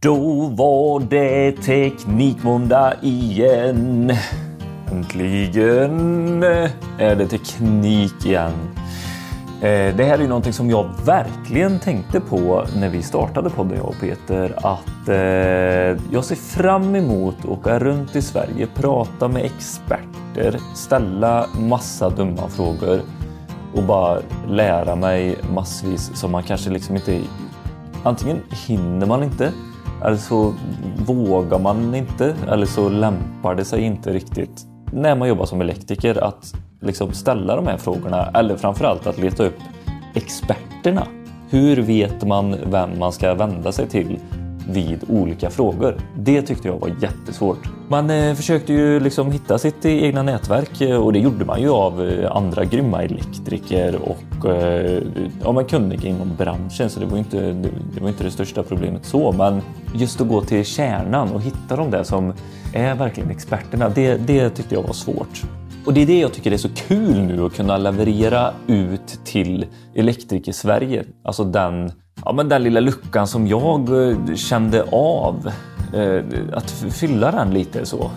Då var det Teknikmåndag igen. Äntligen är det teknik igen. Eh, det här är ju någonting som jag verkligen tänkte på när vi startade podden jag och Peter. Att eh, jag ser fram emot att åka runt i Sverige, prata med experter, ställa massa dumma frågor och bara lära mig massvis som man kanske liksom inte... Antingen hinner man inte eller så vågar man inte eller så lämpar det sig inte riktigt när man jobbar som elektriker att liksom ställa de här frågorna eller framförallt att leta upp experterna. Hur vet man vem man ska vända sig till vid olika frågor. Det tyckte jag var jättesvårt. Man eh, försökte ju liksom hitta sitt e-, egna nätverk eh, och det gjorde man ju av eh, andra grymma elektriker och ja, man kunniga inom branschen så det var, inte, det var inte det största problemet så. Men just att gå till kärnan och hitta de där som är verkligen experterna, det, det tyckte jag var svårt. Och det är det jag tycker är så kul nu att kunna leverera ut till elektriker-Sverige. Alltså den ja, men den lilla luckan som jag eh, kände av. Eh, att fylla den lite så.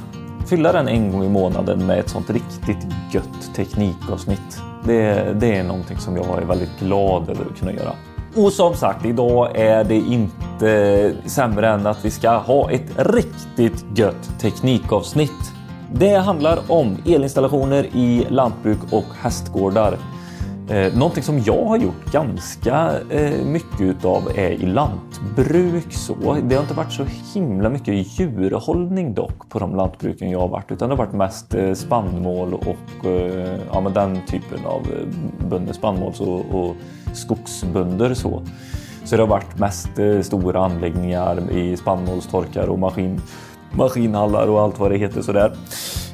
Fylla den en gång i månaden med ett sånt riktigt gött teknikavsnitt. Det, det är någonting som jag är väldigt glad över att kunna göra. Och som sagt, idag är det inte sämre än att vi ska ha ett riktigt gött teknikavsnitt. Det handlar om elinstallationer i lantbruk och hästgårdar. Eh, någonting som jag har gjort ganska eh, mycket utav är i lantbruk. Så. Det har inte varit så himla mycket djurhållning dock på de lantbruken jag har varit utan det har varit mest eh, spannmål och eh, ja, men den typen av eh, bönder, spannmåls och, och skogsbönder. Så. så det har varit mest eh, stora anläggningar i spannmålstorkar och maskin, maskinhallar och allt vad det heter sådär.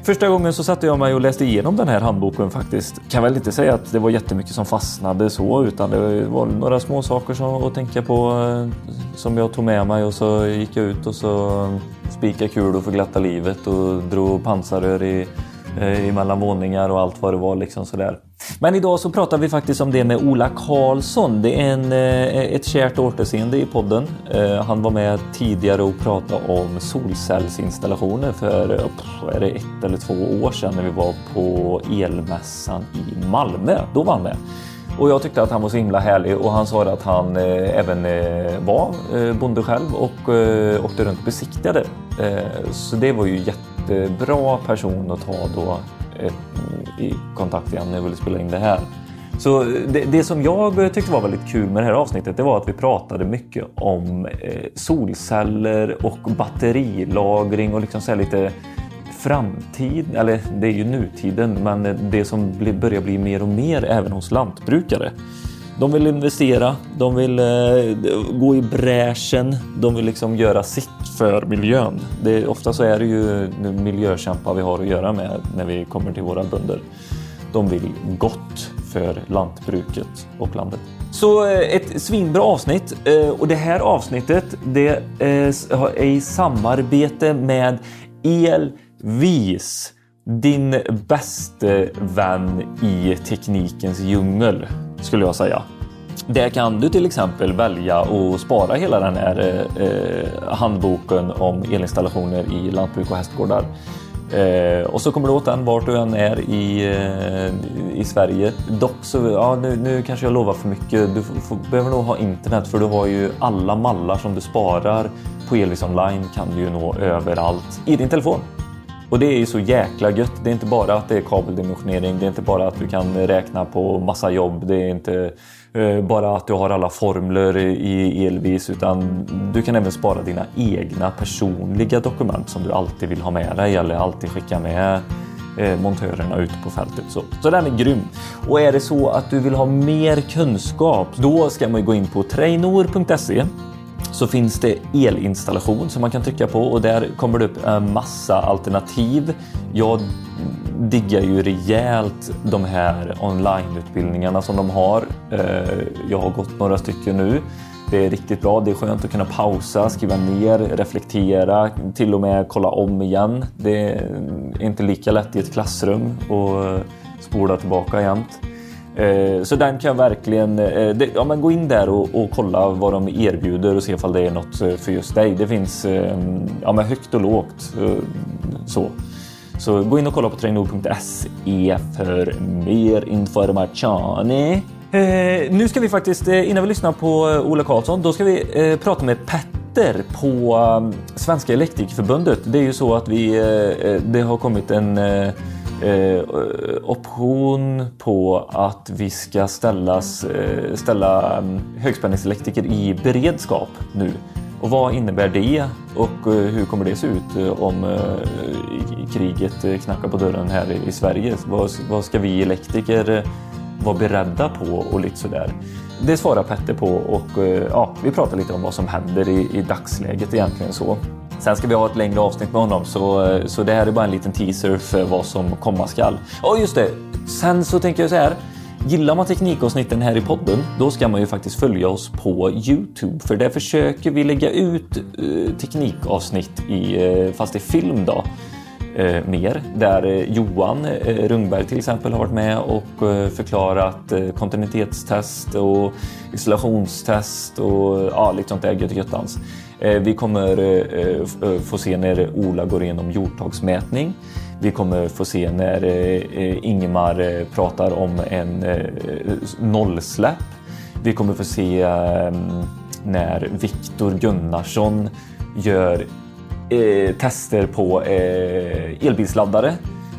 Första gången så satte jag mig och läste igenom den här handboken faktiskt. Kan väl inte säga att det var jättemycket som fastnade så utan det var några små saker som, att tänka på eh, som jag tog med mig och så gick jag ut och så spikade kulor för glatta livet och drog pansarrör i, eh, emellan våningar och allt vad det var liksom sådär. Men idag så pratar vi faktiskt om det med Ola Karlsson. Det är en, eh, ett kärt återseende i podden. Eh, han var med tidigare och pratade om solcellsinstallationer för eh, är det ett eller två år sedan när vi var på elmässan i Malmö. Då var han med. Och jag tyckte att han var så himla härlig och han sa att han eh, även eh, var eh, bonde själv och eh, åkte runt och besiktigade. Eh, så det var ju Eh, jättebra person att ta då eh, i kontakt igen när jag ville spela in det här. Så eh, det, det, som jag tyckte var väldigt kul med det här avsnittet det var att vi pratade mycket om eh, solceller och batterilagring och liksom så lite framtid, eller det är ju nutiden, men det som börjar bli mer och mer även hos lantbrukare. De vill investera, de vill eh, gå i bräschen, de vill liksom göra sitt för miljön. Det, ofta så är det ju miljökämpar vi har att göra med när vi kommer till våra bönder. De vill gott för lantbruket och landet. Så eh, ett svinbra avsnitt eh, och det här avsnittet det eh, är i samarbete med Elvis. Din bäste vän i teknikens djungel skulle jag säga. Där kan du till exempel välja att spara hela den här eh, handboken om elinstallationer i lantbruk och hästgårdar. Eh, och så kommer du åt den vart du än är i, eh, i Sverige. Dock så, ja, nu, nu kanske jag lovar för mycket. Du får, behöver nog ha internet för du har ju alla mallar som du sparar på Elvis online kan du ju nå överallt i din telefon. Och det är ju så jäkla gött. Det är inte bara att det är kabeldimensionering. Det är inte bara att du kan räkna på massa jobb. Det är inte eh, bara att du har alla formler i Elvis utan du kan även spara dina egna personliga dokument som du alltid vill ha med dig eller alltid skicka med eh, montörerna ute på fältet. Så, så den är grym. Och är det så att du vill ha mer kunskap då ska man gå in på trainor.se så finns det elinstallation som man kan trycka på och där kommer det upp en massa alternativ. Jag diggar ju rejält de här onlineutbildningarna som de har. Eh, jag har gått några stycken nu. Det är riktigt bra. Det är skönt att kunna pausa, skriva ner, reflektera, till och med kolla om igen. Det är inte lika lätt i ett klassrum och eh, spola tillbaka jämt. Eh, så den kan verkligen, eh, ja, men gå in där och, och, kolla vad de erbjuder och se ifall det är något eh, för just dig. Det finns ehm, ja, men högt och lågt. Så. Så gå in och kolla på trainor.se för mer information. Eh, nu ska vi faktiskt, innan vi lyssnar på Ola Karlsson, då ska vi eh, prata med Petter på Svenska Elektrikerförbundet. Det är ju så att vi, eh, det har kommit en Eh, eh, option på att vi ska ställas, eh, ställa mm, högspänningselektriker i beredskap nu. Och vad innebär det och eh, hur kommer det se ut eh, om kriget knackar på dörren här i Sverige? Vad, vad ska vi elektriker vara beredda på och lite sådär? Det svarar Petter på och ja, vi pratar lite om vad som händer i, i dagsläget egentligen så. Sen ska vi ha ett längre avsnitt med honom så, så det här är bara en liten teaser för vad som komma skall. Ja, just det, sen så tänker jag så här. Gillar man teknikavsnitten här i podden, då ska man ju faktiskt följa oss på Youtube. För där försöker vi lägga ut eh, teknikavsnitt i, eh, fast i film då. Eh, mer. Där eh, Johan eh, Rungberg till exempel har varit med och eh, förklarat kontinuitetstest och isolationstest och ja, lite sånt där gött Eh, vi kommer eh, eh, få se när Ola går igenom jordtagsmätning. Vi kommer få se när Ingemar pratar om en nollsläpp. Vi kommer få se ehm, när Viktor Gunnarsson gör tester på elbilsladdare.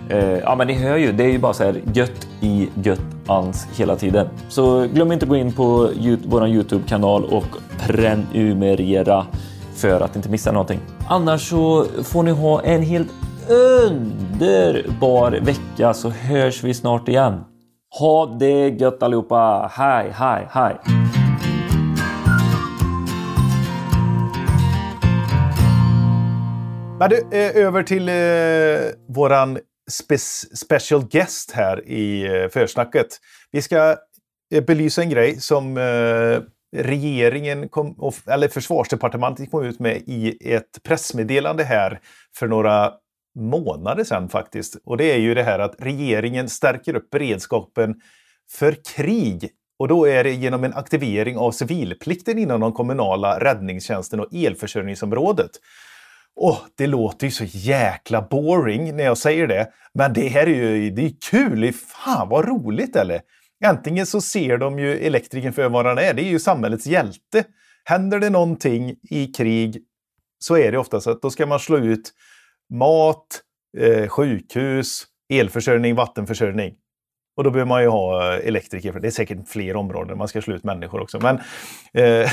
Eh, ja, men ni hör ju, det är ju bara så här gött i gött ans hela tiden. Så glöm inte att gå in på vår Youtube-kanal och prenumerera för att inte missa någonting. Annars så får ni ha en helt underbar vecka så hörs vi snart igen. Ha det gött allihopa! Hej, hej, hej! Men du, eh, över till eh, våran spe special guest här i eh, försnacket. Vi ska eh, belysa en grej som eh, regeringen, kom, eller försvarsdepartementet kom ut med i ett pressmeddelande här för några månader sedan faktiskt. Och det är ju det här att regeringen stärker upp beredskapen för krig. Och då är det genom en aktivering av civilplikten inom de kommunala räddningstjänsten och elförsörjningsområdet. Och det låter ju så jäkla boring när jag säger det. Men det här är ju det är kul! Fan vad roligt eller? Antingen så ser de ju elektrikern för vad han är, det är ju samhällets hjälte. Händer det någonting i krig så är det ofta så att då ska man slå ut mat, eh, sjukhus, elförsörjning, vattenförsörjning. Och då behöver man ju ha eh, elektriker, för det är säkert fler områden man ska slå ut människor också. Men eh,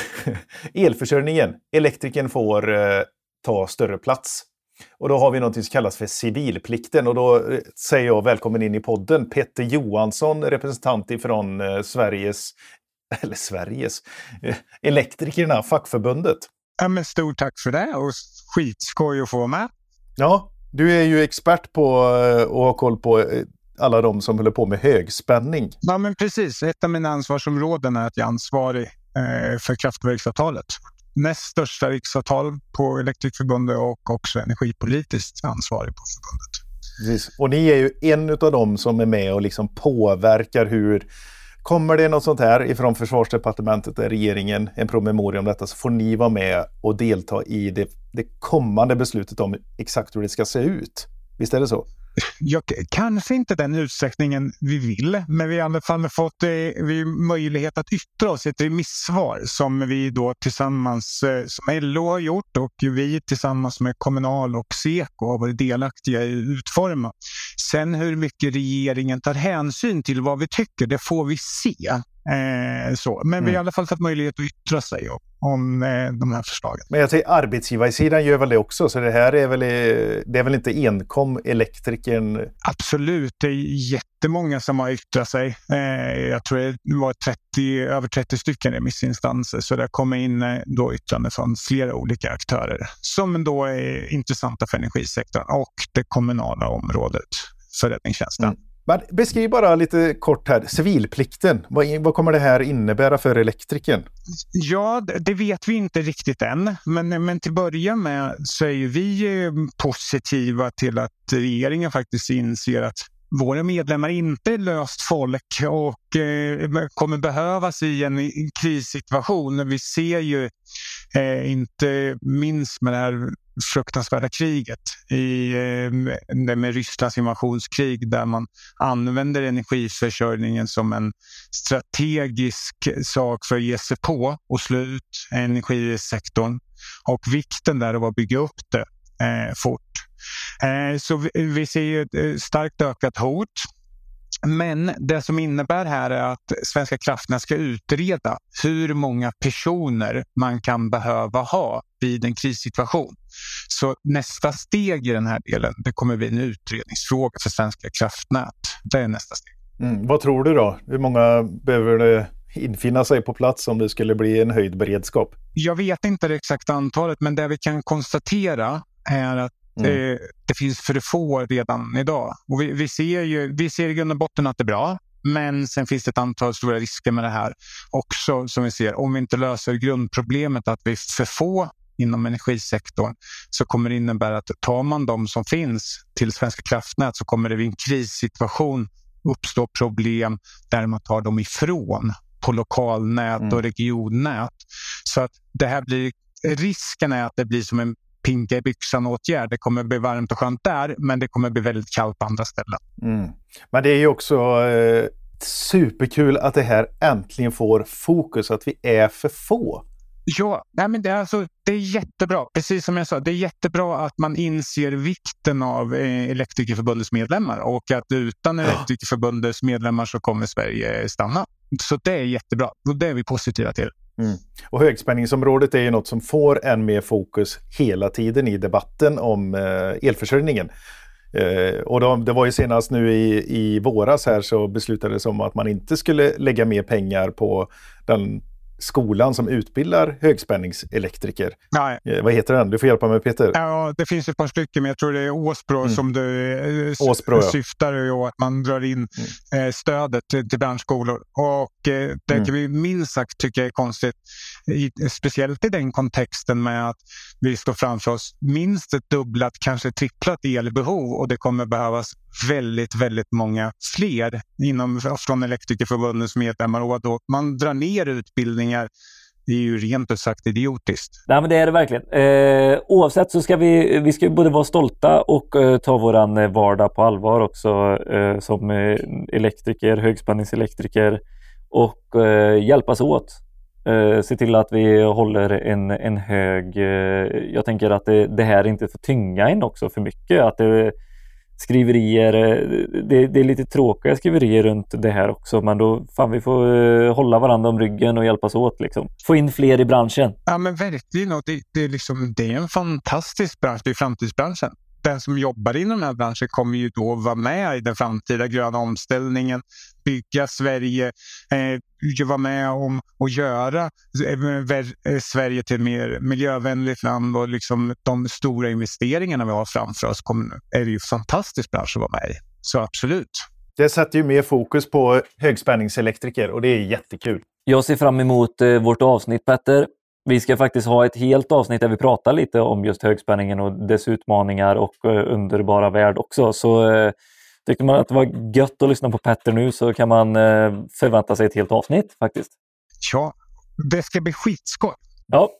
elförsörjningen, elektrikern får eh, ta större plats. Och då har vi något som kallas för civilplikten och då eh, säger jag välkommen in i podden Petter Johansson, representant ifrån eh, Sveriges, eller Sveriges, eh, Elektrikerna, fackförbundet. Ja, men stort tack för det och skitskoj att få vara med. Ja, du är ju expert på att ha koll på alla de som håller på med högspänning. Ja, men precis. Ett av mina ansvarsområden är att jag är ansvarig för kraftverksavtalet näst största riksavtal på Elektrikförbundet och också energipolitiskt ansvarig på förbundet. Precis. Och ni är ju en av dem som är med och liksom påverkar hur Kommer det något sånt här ifrån försvarsdepartementet, eller regeringen, en promemoria om detta, så får ni vara med och delta i det, det kommande beslutet om exakt hur det ska se ut. Visst är det så? Ja, kanske inte den utsträckningen vi vill, men vi har i alla fall fått eh, vi möjlighet att yttra oss i ett remissvar som vi då tillsammans, eh, som LO har gjort och vi tillsammans med Kommunal och Seko har varit delaktiga i att utforma. Sen hur mycket regeringen tar hänsyn till vad vi tycker, det får vi se. Eh, så. Men mm. vi har i alla fall fått möjlighet att yttra sig om, om eh, de här förslagen. Men jag säger arbetsgivarsidan gör väl det också, så det här är väl, det är väl inte enkom elektrikern? Absolut, det är jättemånga som har yttrat sig. Eh, jag tror det var 30, över 30 stycken remissinstanser, så det kommer in eh, då yttranden från flera olika aktörer som då är intressanta för energisektorn och det kommunala området för räddningstjänsten. Mm. Men beskriv bara lite kort här, civilplikten. Vad, vad kommer det här innebära för elektrikern? Ja, det vet vi inte riktigt än. Men, men till börja med så är vi eh, positiva till att regeringen faktiskt inser att våra medlemmar inte är löst folk och eh, kommer behövas i en krissituation. Vi ser ju eh, inte minst med det här fruktansvärda kriget i, eh, med Rysslands invasionskrig där man använder energiförsörjningen som en strategisk sak för att ge sig på och slå ut energisektorn och vikten där av att bygga upp det eh, fort. Eh, så vi, vi ser ju ett eh, starkt ökat hot. Men det som innebär här är att Svenska kraftnät ska utreda hur många personer man kan behöva ha vid en krissituation. Så nästa steg i den här delen det kommer bli en utredningsfråga för Svenska kraftnät. Det är nästa steg. Mm. Vad tror du då? Hur många behöver det infinna sig på plats om det skulle bli en höjd beredskap? Jag vet inte det exakta antalet, men det vi kan konstatera är att Mm. Det, det, finns för få redan idag. Och vi, vi, ser ju, vi ser i grund och botten att det är bra. Men sen finns det ett antal stora risker med det här också som vi ser. Om vi inte löser grundproblemet att vi är för få inom energisektorn så kommer det innebära att tar man de som finns till Svenska kraftnät så kommer det vid en krissituation uppstå problem där man tar dem ifrån på lokalnät mm. och regionnät. Så att det här blir, risken är att det blir som en pinka i byxan-åtgärd. Det kommer bli varmt och skönt där, men det kommer bli väldigt kallt på andra ställen. Mm. Men det är ju också eh, superkul att det här äntligen får fokus, att vi är för få. Ja, nej men det, är alltså, det är jättebra. Precis som jag sa, det är jättebra att man inser vikten av eh, Elektrikerförbundets medlemmar och att utan Elektrikerförbundets medlemmar så kommer Sverige stanna. Så det är jättebra det är vi positiva till. Mm. Och högspänningsområdet är ju något som får än mer fokus hela tiden i debatten om eh, elförsörjningen. Eh, och de, det var ju senast nu i, i våras här så beslutades om att man inte skulle lägga mer pengar på den skolan som utbildar högspänningselektriker. Nej. Eh, vad heter den? Du får hjälpa mig Peter. Ja, det finns ett par stycken, men jag tror det är Åsbro mm. som du eh, Åsbro, syftar ja. att man drar in mm. eh, stödet till, till branschskolor. Och eh, det mm. kan vi minst sagt tycka är konstigt. I, speciellt i den kontexten med att vi står framför oss minst ett dubblat, kanske tripplat elbehov och det kommer behövas väldigt, väldigt många fler inom, från Elektrikerförbundets medlemmar. Och då man drar ner utbildningar det är ju rent ut sagt idiotiskt. Nej, men det är det verkligen. Eh, oavsett så ska vi, vi ska både vara stolta och eh, ta våran eh, vardag på allvar också eh, som eh, elektriker, högspänningselektriker och eh, hjälpas åt. Eh, se till att vi håller en, en hög... Eh, jag tänker att det, det här inte får tynga in också för mycket. Att det, skriverier. Eh, det, det, är lite tråkiga skriverier runt det här också, men då fan vi får eh, hålla varandra om ryggen och hjälpas åt. Liksom. Få in fler i branschen. Ja, men verkligen. Och det, det, är liksom, det är en fantastisk bransch. Det är framtidsbranschen den som jobbar inom den här branschen kommer ju då vara med i den framtida gröna omställningen, bygga Sverige, eh, vara med om att göra eh, eh, Sverige till ett mer miljövänligt land och liksom de stora investeringarna vi har framför oss kommer, är det ju fantastisk bransch att vara med i. Så absolut. Det sätter ju mer fokus på högspänningselektriker och det är jättekul. Jag ser fram emot eh, vårt avsnitt Petter. Vi ska faktiskt ha ett helt avsnitt där vi pratar lite om just högspänningen och dess utmaningar och uh, underbara värld också. Så uh, tyckte man att det var gött att lyssna på Petter nu så kan man uh, förvänta sig ett helt avsnitt faktiskt. Ja, det ska bli skitskoj. Ja.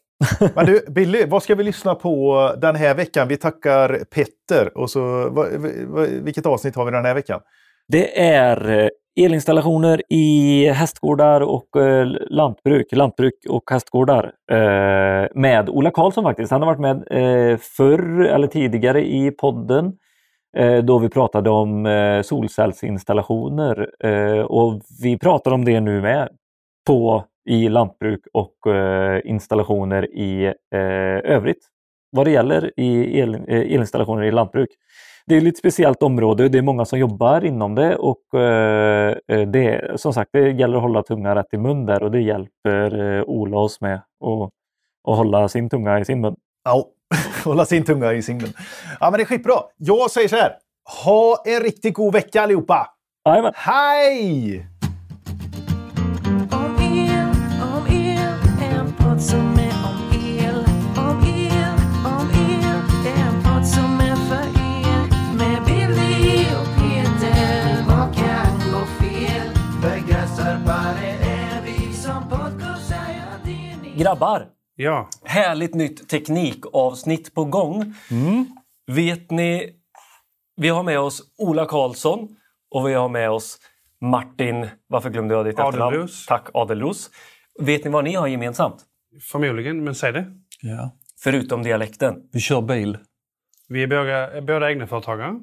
Men du, Billy, vad ska vi lyssna på den här veckan? Vi tackar Petter. Och så, vad, vad, vilket avsnitt har vi den här veckan? Det är elinstallationer i hästgårdar och eh, lantbruk, lantbruk och hästgårdar eh, med Ola Karlsson faktiskt. Han har varit med eh, förr eller tidigare i podden eh, då vi pratade om eh, solcellsinstallationer eh, och vi pratar om det nu med på i lantbruk och eh, installationer i eh, övrigt vad det gäller i el, eh, elinstallationer i lantbruk det är ett lite speciellt område. Det är många som jobbar inom det och eh, eh, det, som sagt, det gäller att hålla tungan rätt i mun där och det hjälper eh, Ola oss med att, att hålla sin tunga i sin mun. Ja, hålla sin tunga i sin mun. Ja, men det är skitbra. Jag säger så här. Ha en riktigt god vecka allihopa! Amen. Hej! Grabbar! Ja. Härligt nytt teknikavsnitt på gång. Vet ni, vi har med oss Ola Karlsson och vi har med oss Martin, varför glömde jag ditt efternamn? Adelros. Tack, Adelros. Vet ni vad ni har gemensamt? Förmodligen, men säg det. Ja. Förutom dialekten. Vi kör bil. Vi är båda, båda egna företagare.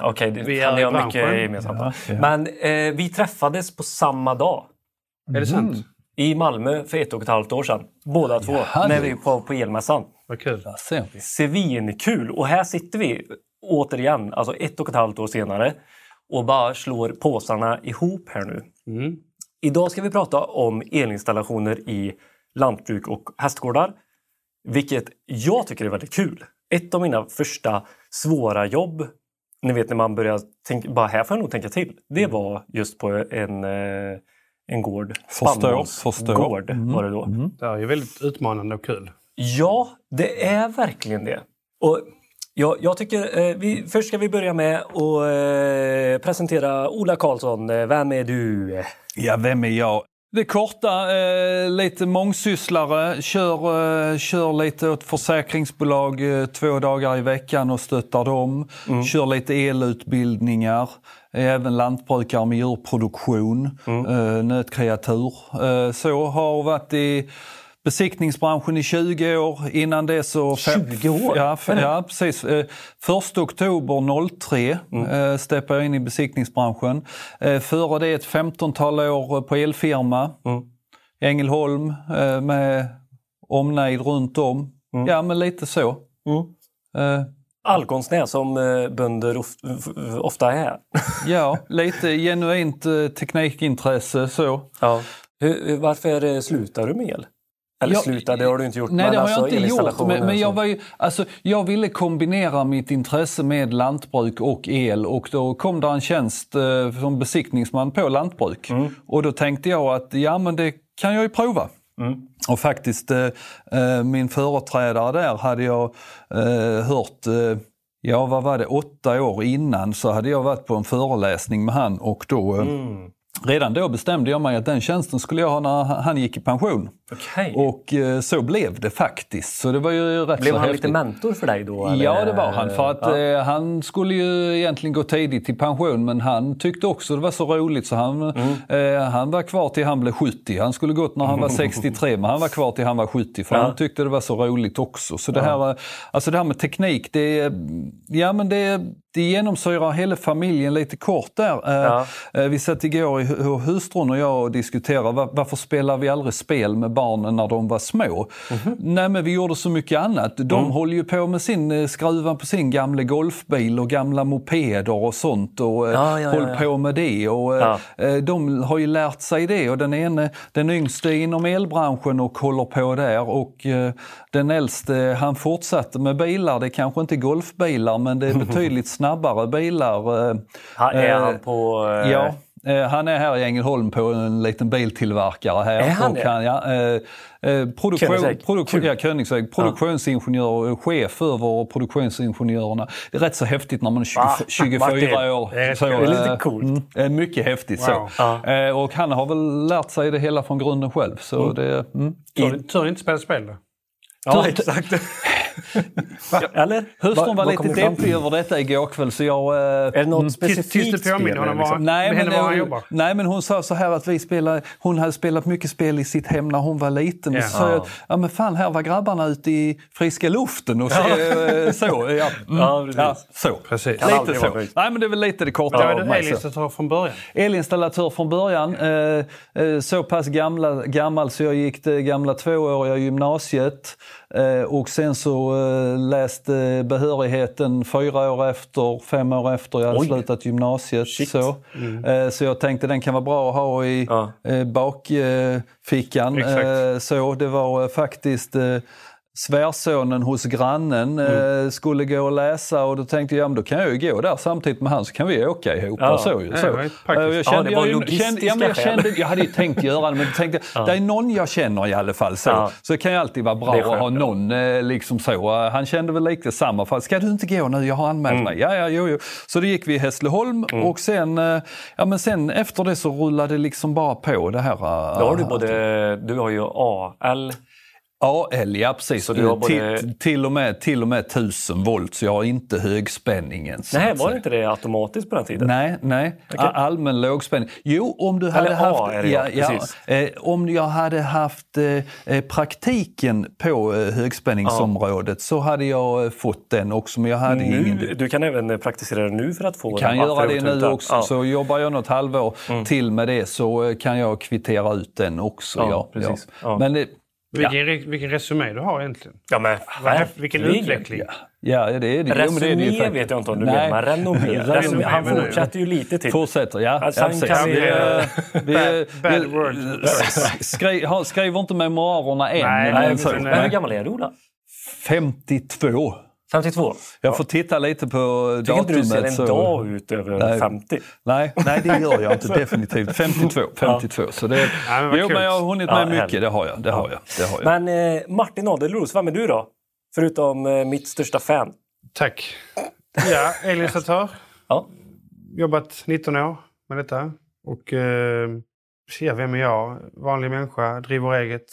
Okej, det Vi kan är ni i ha mycket gemensamt. Ja, ja. Men eh, vi träffades på samma dag Är det sant? I Malmö för ett och ett halvt år sedan. Båda två, Jaha, när vi var på elmässan. Vad kul. Svinkul! Och här sitter vi återigen, alltså ett och ett halvt år senare och bara slår påsarna ihop här nu. Mm. Idag ska vi prata om elinstallationer i lantbruk och hästgårdar. Vilket jag tycker är väldigt kul. Ett av mina första svåra jobb, ni vet när man börjar tänka, bara här får jag nog tänka till. Det var just på en, eh, en gård. Spannmålsgård förstår. var det då. Det är ju väldigt utmanande och kul. Ja, det är verkligen det. Och jag, jag tycker, eh, vi, först ska vi börja med att eh, presentera Ola Karlsson. Eh, Vem är du? Ja, vem är jag? Det korta, eh, lite mångsysslare, kör, eh, kör lite åt försäkringsbolag eh, två dagar i veckan och stöttar dem. Kör lite elutbildningar, är även lantbrukare med djurproduktion, eh, nötkreatur. Eh, så har varit i besiktningsbranschen i 20 år. Innan det så... 20 år? Ja, ja precis. Eh, 1 oktober 03 eh, steppade jag in i besiktningsbranschen. Eh, före det ett 15-tal år på elfirma. Ängelholm eh, med omnejd runt om. Ja, men lite så. Eh, Allkonstnär som eh, bönder ofta är. ja, lite genuint eh, teknikintresse så. Ja. Varför eh, slutar du med el? Eller Jag- sluta, det har du inte gjort. Nej, men det har alltså jag inte gjort. Men, men jag, var ju, alltså, jag ville kombinera mitt intresse med lantbruk och el och då kom det en tjänst eh, som besiktningsman på lantbruk. Mm. Och då tänkte jag att ja men det kan jag ju prova. Mm. Och faktiskt eh, eh, min företrädare där hade jag eh, hört eh, Ja, vad var det, åtta år innan så hade jag varit på en föreläsning med han och då eh, Mm. Redan då bestämde jag mig att den tjänsten skulle jag ha när han gick i pension. Okej. Och eh, så blev det faktiskt. Så det var ju rätt Blev han häftigt. lite mentor för dig då? eller? Ja, det var han. För att Ja. eh, han skulle ju egentligen gå tidigt i pension men han tyckte också det var så roligt så han, Mm. eh, han var kvar till han blev 70. Han skulle gått när han var 63 men han var kvar till han var 70 för Ja. han tyckte det var så roligt också. Så det här, eh, alltså det här med teknik, det, ja, men det, det genomsyrar hela familjen lite kort där. Ja. Vi satt igår hustrun och jag och diskuterade var, varför spelar vi aldrig spel med barnen när de var små? Mhm. Nej men vi gjorde så mycket annat. De Mm. håller ju på med sin, eh, skruva på sin gamla golfbil och gamla mopeder och sånt och eh, Ja, ja, håller ja. på med det. Och, eh, De har ju lärt sig det och den ene, den yngste är inom elbranschen och håller på där och den äldste han fortsatte med bilar. Det är kanske inte golfbilar men det är betydligt snabbare bilar. är han på... Ja, han är här i Ängelholm på en liten biltillverkare här. Är han och det? han, ja, eh, eh, produktion, Koenigsegg. produktion, ja, Koenigsegg, produktionsingenjör, eh, chef över produktionsingenjörerna. Det är rätt så häftigt när man är 20, Va? 24 Martin, år. det är Så. Det är lite eh, coolt. mm, eh, mycket häftigt Wow. så. Eh, och han har väl lärt sig det hela från grunden själv. Så det, mm. Tur tur inte spela spel då. Ja, exakt. Ja, Eller? Hustrun Vad- var vad lite deppig över detta igår kväll så jag... eh, Är det något Tills- specifikt tills du påminner spel, honom liksom? Nej men, var han jobbar. nej men hon sa så här att vi spelar, hon hade spelat mycket spel i sitt hem när hon var liten. Ja. Och så sa jag att, ja men fan här var grabbarna ute i friska luften och så. eh, så ja. Mm. Ja, precis. ja, så. Precis. Lite så. Nej men det är väl lite det korta Då är av du mig, elinstallatör från början. Elinstallatör från början. Eh, eh, så pass gamla, gammal så jag gick det gamla tvååriga gymnasiet. Eh, och sen så eh, läste behörigheten fyra år efter, fem år efter jag hade Oj. slutat gymnasiet. Shit. Så. Eh, så jag tänkte den kan vara bra att ha i Ja. bakfickan. Exakt. Så det var faktiskt svärsonen hos grannen Mm. eh, skulle gå och läsa och då tänkte jag, ja, men då kan jag ju gå där samtidigt med han så kan vi åka ihop. Ja. så, ju. Ja, så. praktiskt. Eh, jag, Ja, kände, var jag, kände, ja, jag, kände, jag hade ju tänkt göra det men tänkte, det är någon jag känner i alla fall. Så, Ja. så det kan ju alltid vara bra att ha ja. någon eh, liksom så. Eh, Han kände väl lite samma. Fall. Ska du inte gå nu? Jag har anmält Mm. mig. Ja, ja, jo, jo. Så det gick vi i Hässleholm och sen, eh, ja, men sen efter det så rullade det liksom bara på det här. eh, Då har du både, du har ju AL, AL, ja precis. Så du har både- till, till, och med, till och med 1000 volt, så jag har inte högspänningen. nej var det inte det automatiskt på den tiden? Nej, nej. A- allmän lågspänning. Jo, om du hade Eller haft... A ja, precis. eh, om jag hade haft eh, eh, praktiken på eh, högspänningsområdet så hade jag eh, fått den också, men jag hade ingen... Nu, du kan även praktisera det nu för att få kan den göra det nu också. Ja. Mm. Så jobbar jag något halvår till med det så eh, kan jag kvittera ut den också. Ja, Ja, precis. Ja. Men det, Vilken, re- vilken resumé du har egentligen. Ja, men häf- Vilken utveckling. ja, det är det. Jo, det är det ju Resumé faktiskt. vet jag inte om du Nej. menar, men renommé. Renomé resumé. Han fortsätter ju lite till. Fortsätter, ja. Alltså, ja kan vi, ju- eh, vi, Bad- bad word. skri, skriver inte memoarerna än. Nej, men men- men hur gammal är du Ola? 52. 52? Jag får titta lite på Tycker inte du ser datumet. en så- dag ut över Nej. 50? Nej, nej, det gör jag inte. Definitivt. 52. 52. Så det, men vad jo, kul. men jag har hunnit Ja, med mycket. härligt. Det har jag. Det har jag, det har jag. Men eh, Martin Adelros, vem är du då? Förutom eh, mitt största fan. Tack. Ja, elinstallatör. Ja. Jobbat 19 år med detta. Och eh, ja, vem är jag? Vanlig människa, driver eget.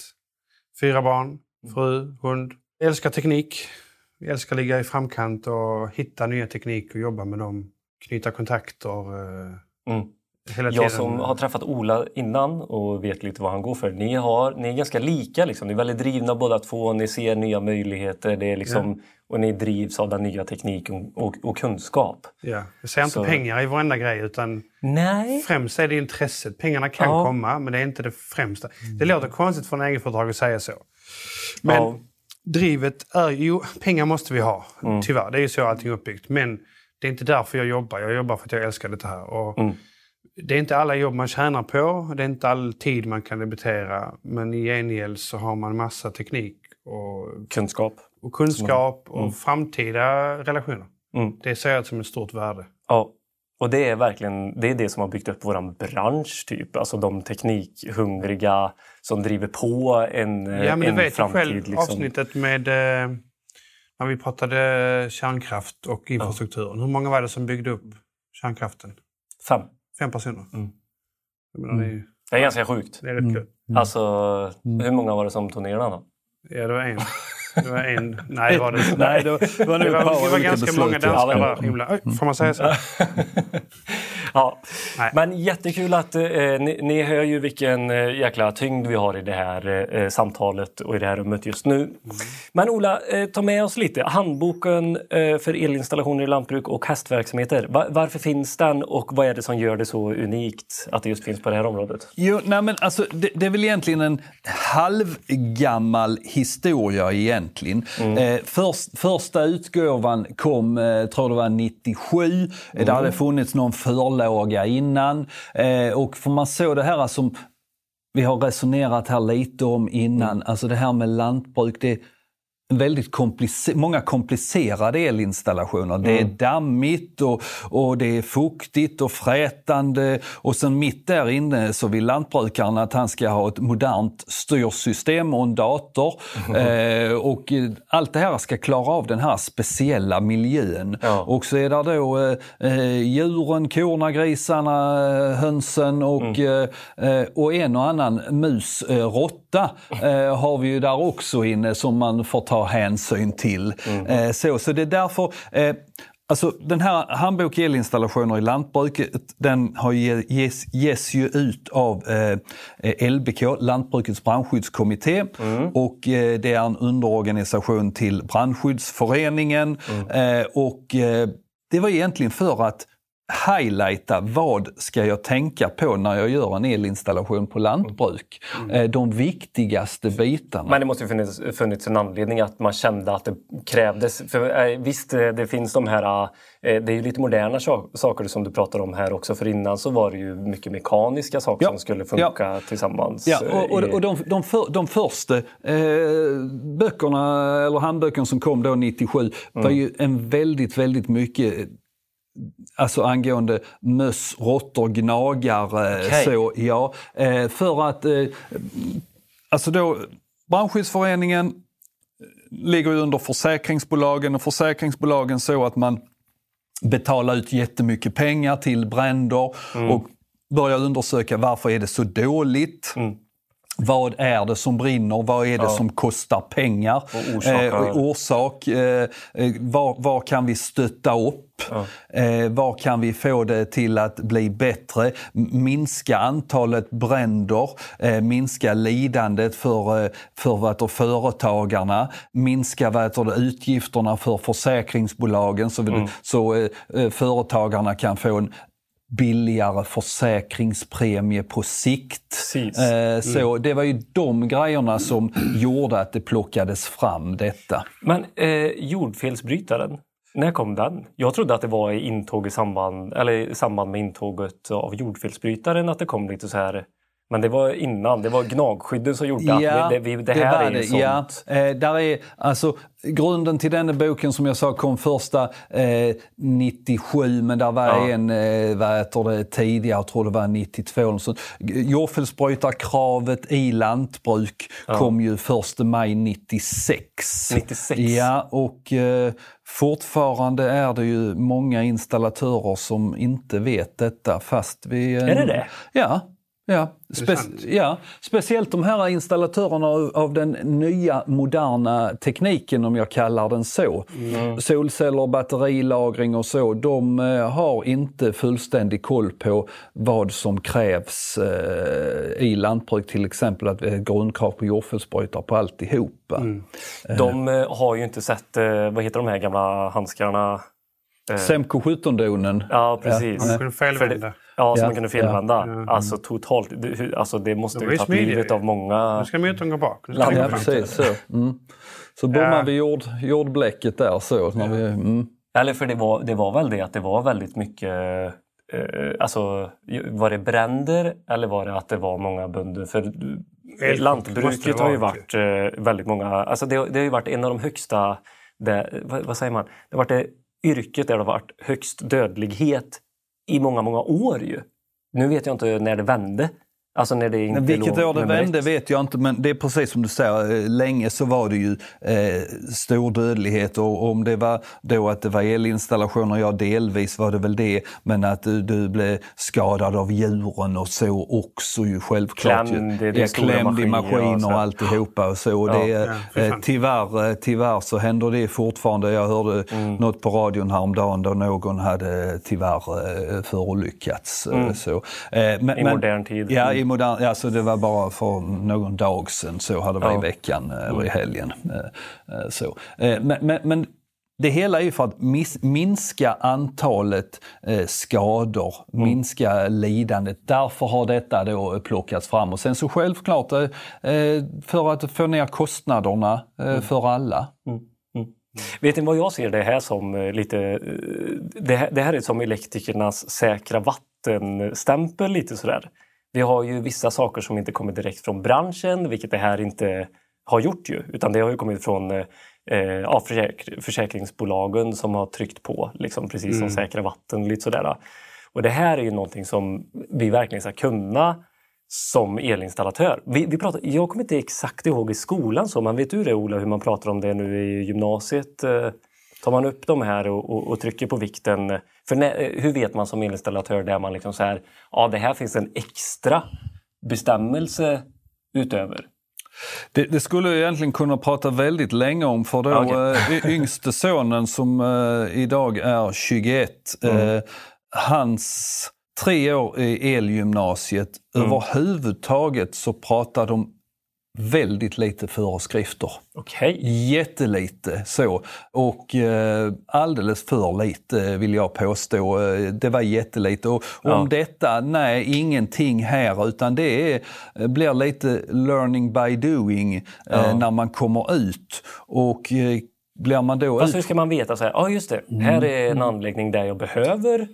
Fyra barn, fru, hund. Älskar teknik. Älskar ligga i framkant och hitta nya teknik och jobba med dem. Knyta kontakter. Eh, Mm. hela tiden. Jag som har träffat Ola innan och vet lite vad han går för. Ni, har, ni är ganska lika. Liksom. Ni är väldigt drivna båda två. Ni ser nya möjligheter. Det är liksom, Och ni drivs av den nya tekniken och, och kunskap. Ja. Jag ser inte Så- pengar i varenda grej utan Nej. främst är det intresset. Pengarna kan Ja. komma men det är inte det främsta. Det låter konstigt för en egenföretagare att säga så. Men Ja. Drivet är ju, pengar måste vi ha. Mm. Tyvärr, det är ju så allting är uppbyggt. Men det är inte därför jag jobbar. Jag jobbar för att jag älskar det här. Och Mm. Det är inte alla jobb man tjänar på. Det är inte all tid man kan debitera. Men i gengäld så har man massa teknik och, Kunskap. och kunskap och framtida relationer. Mm. Det ser jag som ett stort värde. Ja. Och det är verkligen det, är det som har byggt upp våran bransch. typ. Alltså de teknikhungriga som driver på en, eh, Ja, men du vet framtid. själv liksom. avsnittet med eh, när vi pratade kärnkraft och infrastrukturen. Hur många var det som byggde upp kärnkraften? Fem. Fem personer. Mm. Menar, det, är, Det är ganska sjukt. det är rätt kul. Alltså, hur många var det som tog ner den då? Ja, det var en. Det var en. Nej, var det. Nej, det var, det var Det var, det var ganska många danskar där. Himla, oj, får man säga så? Ja, Nej. men jättekul att eh, ni, ni hör ju vilken eh, jäkla tyngd vi har i det här eh, samtalet och i det här rummet just nu. Men Ola, eh, ta med oss lite. Handboken eh, för elinstallationer i lantbruk och hästverksamheter. Va- varför finns den och vad är det som gör det så unikt att det just finns på det här området? Jo, nej men alltså, det, det är väl egentligen en halvgammal historia egentligen. Eh, först, första utgåvan kom, eh, tror det var 97. Eh, Det hade funnits någon förlaga innan. Eh, och för man såg det här som vi har resonerat här lite om innan, alltså det här med lantbruk. Det är väldigt komplice- många komplicerade elinstallationer. Det är dammigt och, och det är fuktigt och frätande och sen mitt där inne så vill lantbrukaren att han ska ha ett modernt styrsystem och en dator. Eh, och eh, allt det här ska klara av den här speciella miljön. Ja. Och så är det då eh, eh, djuren, korna, grisarna, hönsen och, eh, eh, och en och annan mus, eh, råtta eh, har vi ju där också inne som man får ta hänsyn till. Eh, så, så det är därför eh, Alltså den här handbok elinstallationer i lantbruket, den har ge, ges, ges ju ut av eh, LBK, Lantbrukets brandskyddskommitté. Och eh, det är en underorganisation till Brandskyddsföreningen. Eh, och eh, det var egentligen för att highlighta vad ska jag tänka på när jag gör en elinstallation på lantbruk. Mm. De viktigaste bitarna. Men det måste ju funnits, funnits en anledning att man kände att det krävdes. För visst, det finns de här det är ju lite moderna saker som du pratar om här också. För innan så var det ju mycket mekaniska saker ja. som skulle funka ja. tillsammans. Ja, och, och, och de, de, för, de första eh, böckerna, eller handböckerna som kom då 97, mm. var ju en väldigt, väldigt mycket Alltså angående möss, råttor, gnagare. Okay. Så, ja, eh, för att eh, alltså då Brandskyddsföreningen ligger under försäkringsbolagen och försäkringsbolagen så att man betalar ut jättemycket pengar till bränder mm. och börjar undersöka varför är det så dåligt. Mm. Vad är det som brinner? Vad är det ja. som kostar pengar? Och eh, orsak. Eh, eh, var, kan vi stötta upp? Ja. Eh, var kan vi få det till att bli bättre? Minska antalet bränder, eh, minska lidandet för, eh, för vad företagarna, minska vad utgifterna för försäkringsbolagen så, mm. så eh, företagarna kan få en billigare försäkringspremie på sikt. Eh, mm. Så det var ju de grejerna som gjorde att det plockades fram detta. Men eh, jordfelsbrytaren, när kom den? Jag trodde att det var i intåg i samband, eller i samband med intåget av jordfelsbrytaren att det kom lite så här men det var innan, det var gnagskydden som gjorde ja, att det, det, det här är ju sånt. Ja, eh, där är, alltså, grunden till den boken som jag sa kom första eh, 97 men där var ja. en eh, vad heter det, tidigare, jag tror det var 92. Så, jordfelsbrytarkravet i lantbruk ja. kom ju 1 maj 96. 96? Ja, och eh, fortfarande är det ju många installatörer som inte vet detta fast vi... är det det? Ja. Ja, spe ja, speciellt de här installatörerna av, av, den nya moderna tekniken om jag kallar den så. Mm. Solceller, batterilagring och så. De eh, har inte fullständig koll på vad som krävs eh, i lantbruk. Till exempel att vi har grundkrav på jordfelsbrytare på alltihopa. Mm. De eh, har ju inte sett, eh, vad heter de här gamla handskarna? Eh, Semco 17-donen. Ja, precis. Ja. Man kunde Ja, som ja. man kunde felvända. Ja. Alltså totalt. Det, alltså, det måste ju tagit livet av många... Nu ska motorn gå bak. Ja, precis. Så, mm. så bommar vi jord, jordbläcket där. Så, när vi, mm. Eller för det var, det var väl det att det var väldigt mycket eh, alltså, var det bränder eller var det att det var många bönder? För lantbruket har ju varit eh, väldigt många... Alltså det, det har ju varit en av de högsta... Det, vad, vad, säger man? Det har varit det yrket där det har varit högst dödlighet i många, många år ju. Nu vet jag inte när det vände. Alltså när det inte Vilket år det vände vet jag inte men det är precis som du säger, eh, länge så var det ju eh, stor dödlighet och om det var då att det var elinstallationer, ja delvis var det väl det, men att du, du blev skadad av djuren och så också ju självklart. Klämd, det, det klämd i maskiner och, och alltihopa och så. Ja, det, ja, eh, tyvärr, eh, tyvärr så händer det fortfarande. Jag hörde mm. något på radion häromdagen då någon hade tyvärr förolyckats. Mm. Så. Men, I modern tid. Ja, i modern, alltså det var bara för någon dag sedan, så hade det varit ja. i veckan eller i mm. helgen. Eh, eh, så. Eh, men, men, men det hela är ju för att minska antalet skador, mm. minska lidandet. Därför har detta då plockats fram. Och sen så självklart för att få ner kostnaderna mm. för alla. Mm. Vet ni vad jag ser det här som lite... Det här, det här är som elektrikernas säkra vattenstämpel lite sådär. Vi har ju vissa saker som inte kommer direkt från branschen, vilket det här inte har gjort ju, utan det har ju kommit från eh, försäk försäkringsbolagen som har tryckt på, liksom, precis som mm. säkra vatten. Lite sådär. Och det här är ju någonting som vi verkligen ska kunna som elinstallatör. Vi, vi pratar, jag kommer inte exakt ihåg i skolan, så, men vet du det Ola, hur man pratar om det nu i gymnasiet? Eh, tar man upp de här och, och, och trycker på vikten? För när, hur vet man som elinstallatör där man liksom så här, ja det här finns en extra bestämmelse utöver? Det, det, skulle jag egentligen kunna prata väldigt länge om för då okay. äh, yngste sonen som äh, idag är 21, mm. äh, hans tre år i elgymnasiet, mm. överhuvudtaget så pratar de väldigt lite föreskrifter. Okej. Jättelite så. Och eh, alldeles för lite vill jag påstå. Eh, Det var jättelite. Och Ja. om detta, nej ingenting här utan det är, eh, blir lite learning by doing eh, Ja. när man kommer ut. Och eh, blir man då Fast hur ut... ska man veta så här, ja just det, här är en anläggning där jag behöver.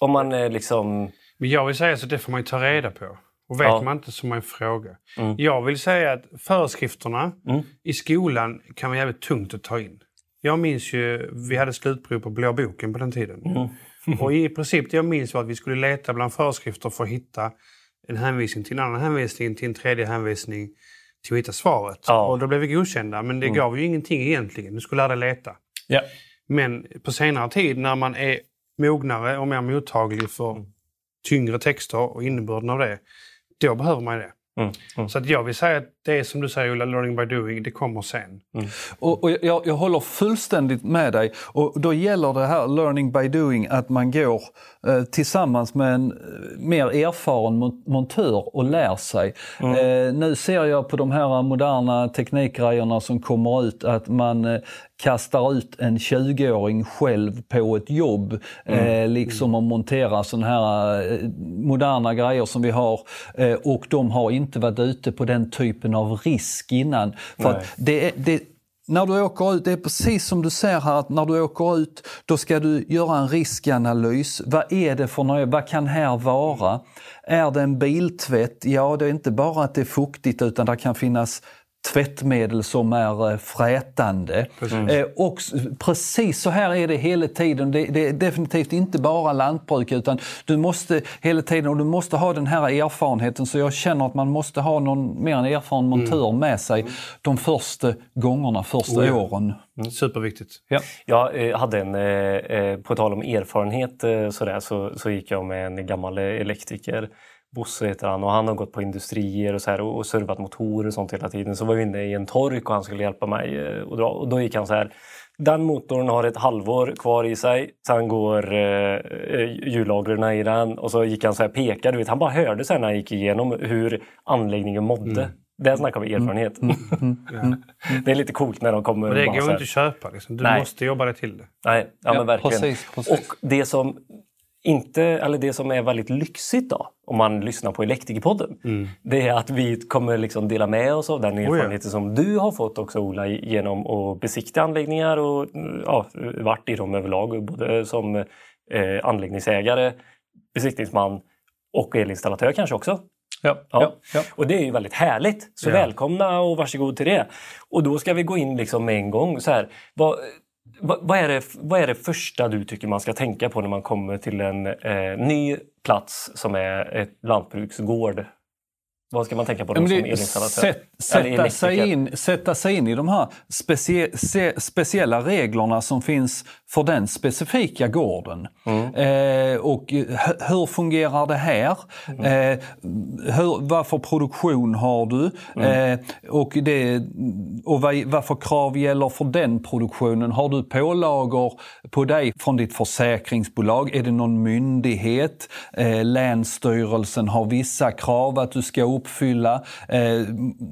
Om man är liksom... Men jag vill säga så det får man ju ta reda på. Och vet Ja. man inte så man ju fråga. Mm. Jag vill säga att föreskrifterna Mm. i skolan kan vara jävligt tungt att ta in. Jag minns ju, vi hade slutprov på Blå boken på den tiden. Mm. Och i princip det jag minns var att vi skulle leta bland föreskrifter för att hitta en hänvisning till en annan hänvisning, till en tredje hänvisning, till att hitta svaret. Ja. Och då blev vi godkända, men det Mm. gav ju ingenting egentligen. Du skulle lära dig leta. Ja. Men på senare tid när man är mognare och mer mottaglig för Mm. tyngre texter och innebörden av det, då behöver man det. Mm. Mm. Så att jag vill säga att det är som du säger Ulla, learning by doing, det kommer sen. Och, och jag, jag håller fullständigt med dig. Och då gäller det här learning by doing att man går eh, tillsammans med en eh, mer erfaren mon- montör och lär sig. Eh, nu ser jag på de här moderna teknikgrejerna som kommer ut att man eh, kastar ut en 20-åring själv på ett jobb. Eh, liksom att montera sådana här eh, moderna grejer som vi har. Eh, och de har inte varit ute på den typen av risk innan. För det, det, när du åker ut, det är precis som du ser här, att när du åker ut då ska du göra en riskanalys. Vad är det för något? Vad kan här vara? Är det en biltvätt? Ja, det är inte bara att det är fuktigt utan det kan finnas tvättmedel som är eh, frätande. Eh, och precis så här är det hela tiden. Det, det är definitivt inte bara lantbruk utan du måste hela tiden och du måste ha den här erfarenheten. Så jag känner att man måste ha någon mer en erfaren montör med sig de första gångerna, första Oh ja. åren. Superviktigt. Ja. Jag eh, hade en, på tal om erfarenhet sådär, så, så gick jag med en gammal elektriker. Bosse heter han och han har gått på industrier och, så här, och, och servat motorer och sånt hela tiden. Så var vi inne i en tork och han skulle hjälpa mig eh, att dra. Och då gick han så här. Den motorn har ett halvår kvar i sig. Sen går eh, eh, hjullagren i den och så gick han så här pekade. Du vet, han bara hörde sen när han gick igenom hur anläggningen mådde. Där snackar vi erfarenhet. det är lite coolt när de kommer Och det går inte att köpa. Liksom. Du Nej. måste jobba dig till det. Nej, ja, men verkligen. precis, precis. Och det som inte, eller det som är väldigt lyxigt då, om man lyssnar på Elektrikerpodden, det är att vi kommer liksom dela med oss av den erfarenheten som du har fått också Ola genom att besikta anläggningar och ja, varit i dem överlag, både som eh, anläggningsägare, besiktningsman och elinstallatör kanske också. Ja, Ja. Och det är ju väldigt härligt. Så Ja. välkomna och varsågod till det. Och då ska vi gå in liksom med en gång. Så här, vad, vad, vad, är det, vad är det första du tycker man ska tänka på när man kommer till en eh, ny plats som är ett lantbruksgård? Vad ska man tänka på då det, sätt, sätta, sig in, sätta sig in i de här specie, se, speciella reglerna som finns för den specifika gården. Mm. Eh, och eh, hur fungerar det här? Mm. Eh, hur, vad för produktion har du? Mm. Eh, och det, och vad, vad för krav gäller för den produktionen? Har du pålagor på dig från ditt försäkringsbolag? Är det någon myndighet? Eh, länsstyrelsen har vissa krav att du ska uppfylla. Eh,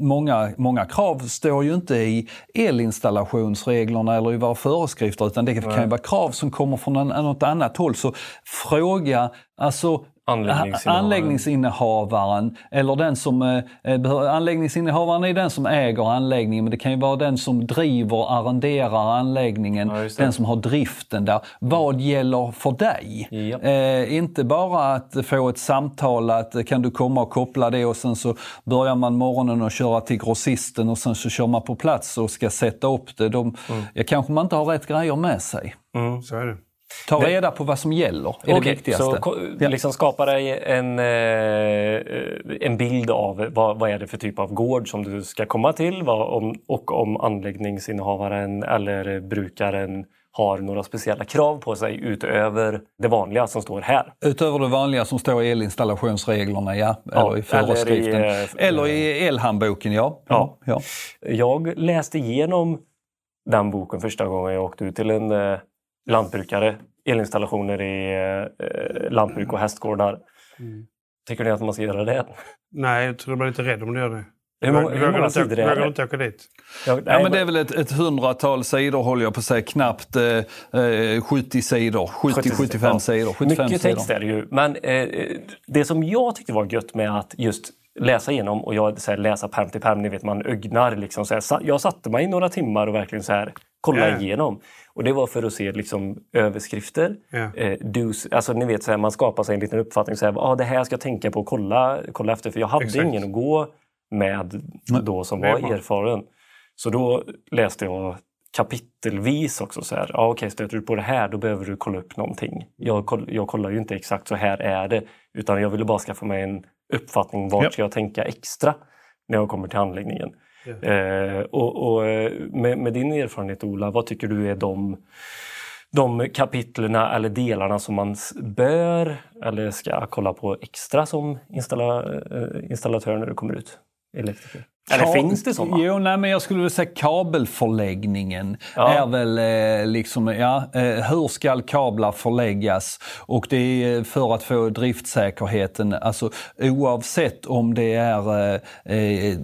många, många krav står ju inte i elinstallationsreglerna eller i våra föreskrifter utan det kan krav som kommer från något annat håll. Så fråga alltså Anläggningsinnehavaren. anläggningsinnehavaren eller den som, eh, behöver- anläggningsinnehavaren är den som äger anläggningen men det kan ju vara den som driver, arrenderar anläggningen, Ja, den som har driften där. Vad gäller för dig? Japp. Eh, inte bara att få ett samtal att eh, kan du komma och koppla det och sen så börjar man morgonen och köra till grossisten och sen så kör man på plats och ska sätta upp det. De, ja, kanske man inte har rätt grejer med sig. Mm. Så är det. Ta reda på vad som gäller, är det Okej, viktigaste. Så Ja. liksom skapa dig en, eh, en bild av vad, vad är det för typ av gård som du ska komma till om, och om anläggningsinnehavaren eller brukaren har några speciella krav på sig utöver det vanliga som står här. Utöver det vanliga som står i elinstallationsreglerna, ja. Ja, eller i eller i, föreskriften. eh, Eller i elhandboken, ja. Ja. ja. Jag läste igenom den boken första gången jag åkte ut till en eh, lantbrukare. Elinstallationer i eh, lantbruk och hästgårdar. Mm. Tycker ni att man ska göra det? Nej, jag tror du blir lite rädd om du gör det. Hur många, hur Vågar många inte- sidor är Vågar det? inte åka dit. Ja, men det är väl ett, ett hundratal sidor håller jag på att säga, knappt eh, eh, 70 sidor. 70-75 ja. sidor. 75 Mycket sidor. text är det ju. Men eh, det som jag tyckte var gött med att just läsa igenom och jag så här, läsa pärm till pärm, ni vet man ögnar. Liksom, så här, jag satte mig i några timmar och verkligen så här, kolla Ja. igenom. Och det var för att se liksom, överskrifter. Ja. Eh, dos, alltså, ni vet, så här, man skapar sig en liten uppfattning. Så här, ah, det här ska jag tänka på och kolla, kolla efter. För jag hade Exakt. ingen att gå med då som var bra. erfaren. Så då läste jag kapitelvis också. Så här, ah, okej, stöter du på det här då behöver du kolla upp någonting. Jag, koll, jag kollar ju inte exakt så här är det. Utan jag ville bara skaffa mig en uppfattning. Vart Ja. ska jag tänka extra när jag kommer till handläggningen? Ja. Eh, och och eh, med, med din erfarenhet Ola, vad tycker du är de, de kapitlerna eller delarna som man bör eller ska kolla på extra som installa, eh, installatör när du kommer ut? Elektriker. Eller Ka- finns det sådana? Jo, nej, men jag skulle vilja säga kabelförläggningen Ja. är väl eh, liksom, ja, eh, hur ska kablar förläggas? Och det är för att få driftsäkerheten, alltså oavsett om det är eh, eh,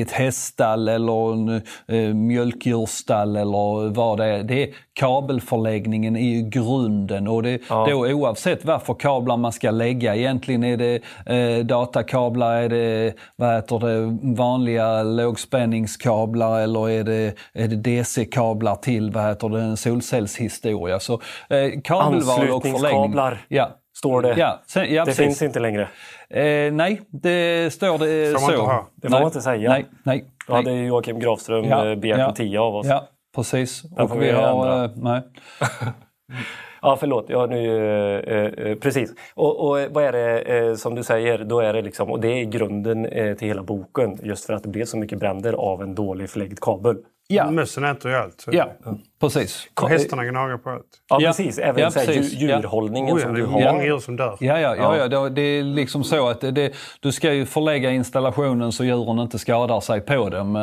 ett häststall eller en eh, mjölkdjursstall eller vad det är. Det är kabelförläggningen är ju grunden och det, Ja. då oavsett vad för kablar man ska lägga. Egentligen är det eh, datakablar, är det, vad heter det vanliga lågspänningskablar eller är det, är det DC-kablar till vad heter det, en solcellshistoria. Så eh, kabelval och förläggning. Ja. Står det. Ja, sen, ja det precis. finns inte längre. Eh, nej, det står det så. Det får man inte säga. Nej, nej. Då nej. hade Joakim Grafström Ja, ja, begärt ja. en tia av oss. Ja, precis. får Och vi har... ändra. Eh, nej. förlåt. Ja, nu, eh, eh, precis. Och, och vad är det eh, som du säger? Då är det liksom, och det är grunden eh, till hela boken. Just för att det blev så mycket bränder av en dålig förläggd kabel. Ja, Mössen äter ju allt. så- ja, precis. Och hästarna gnagar på allt. Ja, Ja. precis. Även Ja, precis. djur, djurhållningen Oh, ja, som det du är har. många djur som dör. Ja, ja, ja, Ja. ja. Det, det är liksom så att det, det, du ska ju förlägga installationen så djuren inte skadar sig på dem. eh,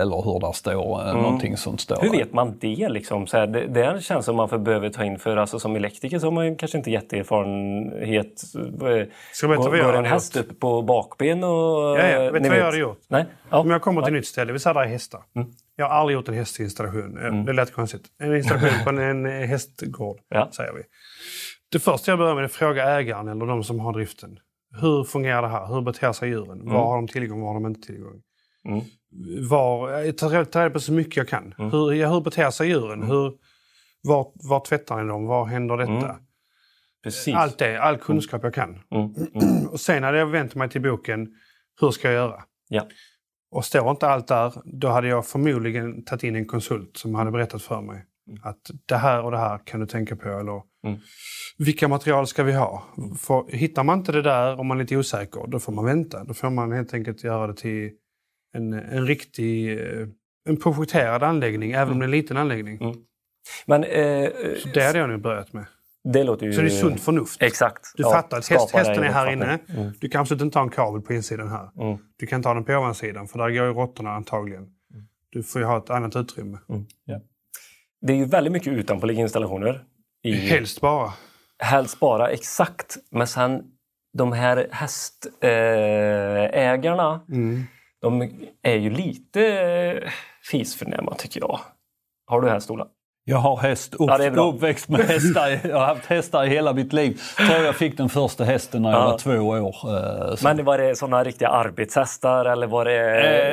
Eller hur där står, mm. någonting som står. Hur vet man det? Liksom? Så här, det, det känns som man för behöver ta in för alltså, som elektriker så har man ju kanske inte jätteerfarenhet. Ska jag berätta Går, en häst upp på bakben och... Ja, ja. Vet du vad jag hade gjort? Nej? Ja. Om jag kommer till ett nytt ställe, vi säger där är hästar. Jag har aldrig gjort en hästinstallation. Eh, Det lät konstigt. En installation på en, eh, hästgård, Ja. säger vi. Det första jag börjar med är att fråga ägaren eller de som har driften. Hur fungerar det här? Hur beter sig djuren? Var har de tillgång? Var har de inte tillgång? Mm. Var, jag tar tar reda på så mycket jag kan. Hur, ja, hur beter sig djuren? Hur, var, var tvättar ni dem? Var händer detta? Precis. Allt det, all kunskap jag kan. Mm. Mm. Och sen hade jag vänt mig till boken, hur ska jag göra? Ja. Och står inte allt där, då hade jag förmodligen tagit in en konsult som hade berättat för mig att det här och det här kan du tänka på. Eller Mm. vilka material ska vi ha? För, hittar man inte det där om man är lite osäker, då får man vänta. Då får man helt enkelt göra det till en, en riktig, eh, en projekterad anläggning, även om det är en liten anläggning. Mm. Men eh, Så det hade jag nog börjat med. Det låter ju... Så det är sunt förnuft. Exakt. Du Ja, fattar att häst, hästen är här inne. Mm. Du kan absolut inte ha en kabel på insidan här. Mm. Du kan ha den på ovansidan för där går ju råttorna antagligen. Du får ju ha ett annat utrymme. Det är ju väldigt mycket utanpåliggande installationer. I, Helst bara. helst bara exakt. Men sen de här hästägarna, eh, Mm. de är ju lite eh, fisförnäma tycker jag. Har du häst Ola? Jag har häst, upp, Ja, uppväxt med hästar. Jag har haft hästar i hela mitt liv. Jag tror jag fick den första hästen när jag Ja. var två år. eh, så. Men var det sådana riktiga arbetshästar eller var det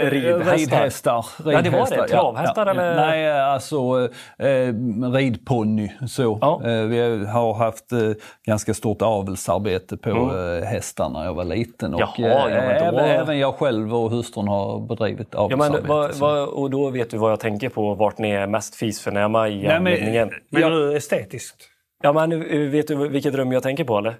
Eh, ridhästar? Ridhästar. Ja, det var det. ridhästar, Travhästar eller? Nej, alltså eh, ridponny. Så. Ja. Eh, vi har haft eh, ganska stort avelsarbete på eh, hästar när jag var liten. Och, Mm. Jaha, ja, men även, även jag själv och hustrun har bedrivit Ja, avelsarbete. men, vad, så. vad, och då vet du vad jag tänker på, vart ni är mest fisförnäma i men- anläggningen. Men Ja. du estetiskt? Ja, men eh, vet du vilket rum jag tänker på eller?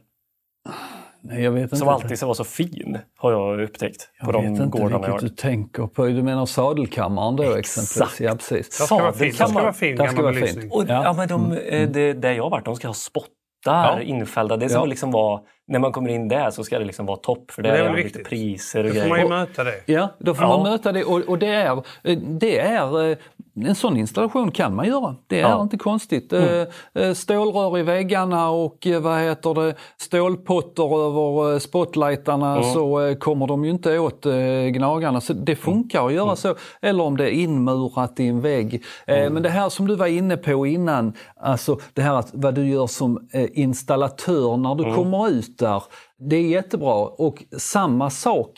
Nej, jag vet inte. Som alltid ska vara så fin, har jag upptäckt. jag på de vet inte jag vilket har. du tänker på. Du menar sadelkammaren då exempelvis? Ja, precis. Det ska vara fin, det ska vara fin Det ska vara fint. Ja. Ja. men de, eh, det, där jag har varit, de ska ha spottar Ja. infällda. Det ska Ja. liksom vara, när man kommer in där så ska det liksom vara topp. För det, Det är är lite priser och Då får man ju grejer. möta det. Ja, då får Ja. man möta det och, och det är, det är eh, en sån installation kan man göra. Det är Ja. inte konstigt. Mm. Eh, eh, Stålrör i väggarna och eh, vad heter det, stålpotter över spotlightarna Mm. så kommer de ju inte åt gnagarna. Så det funkar att Mm. göra så. Eller om det är inmurat i en vägg. Mm. Men det här som du var inne på innan, alltså det här att vad du gör som installatör när du kommer ut där. Det är jättebra och samma sak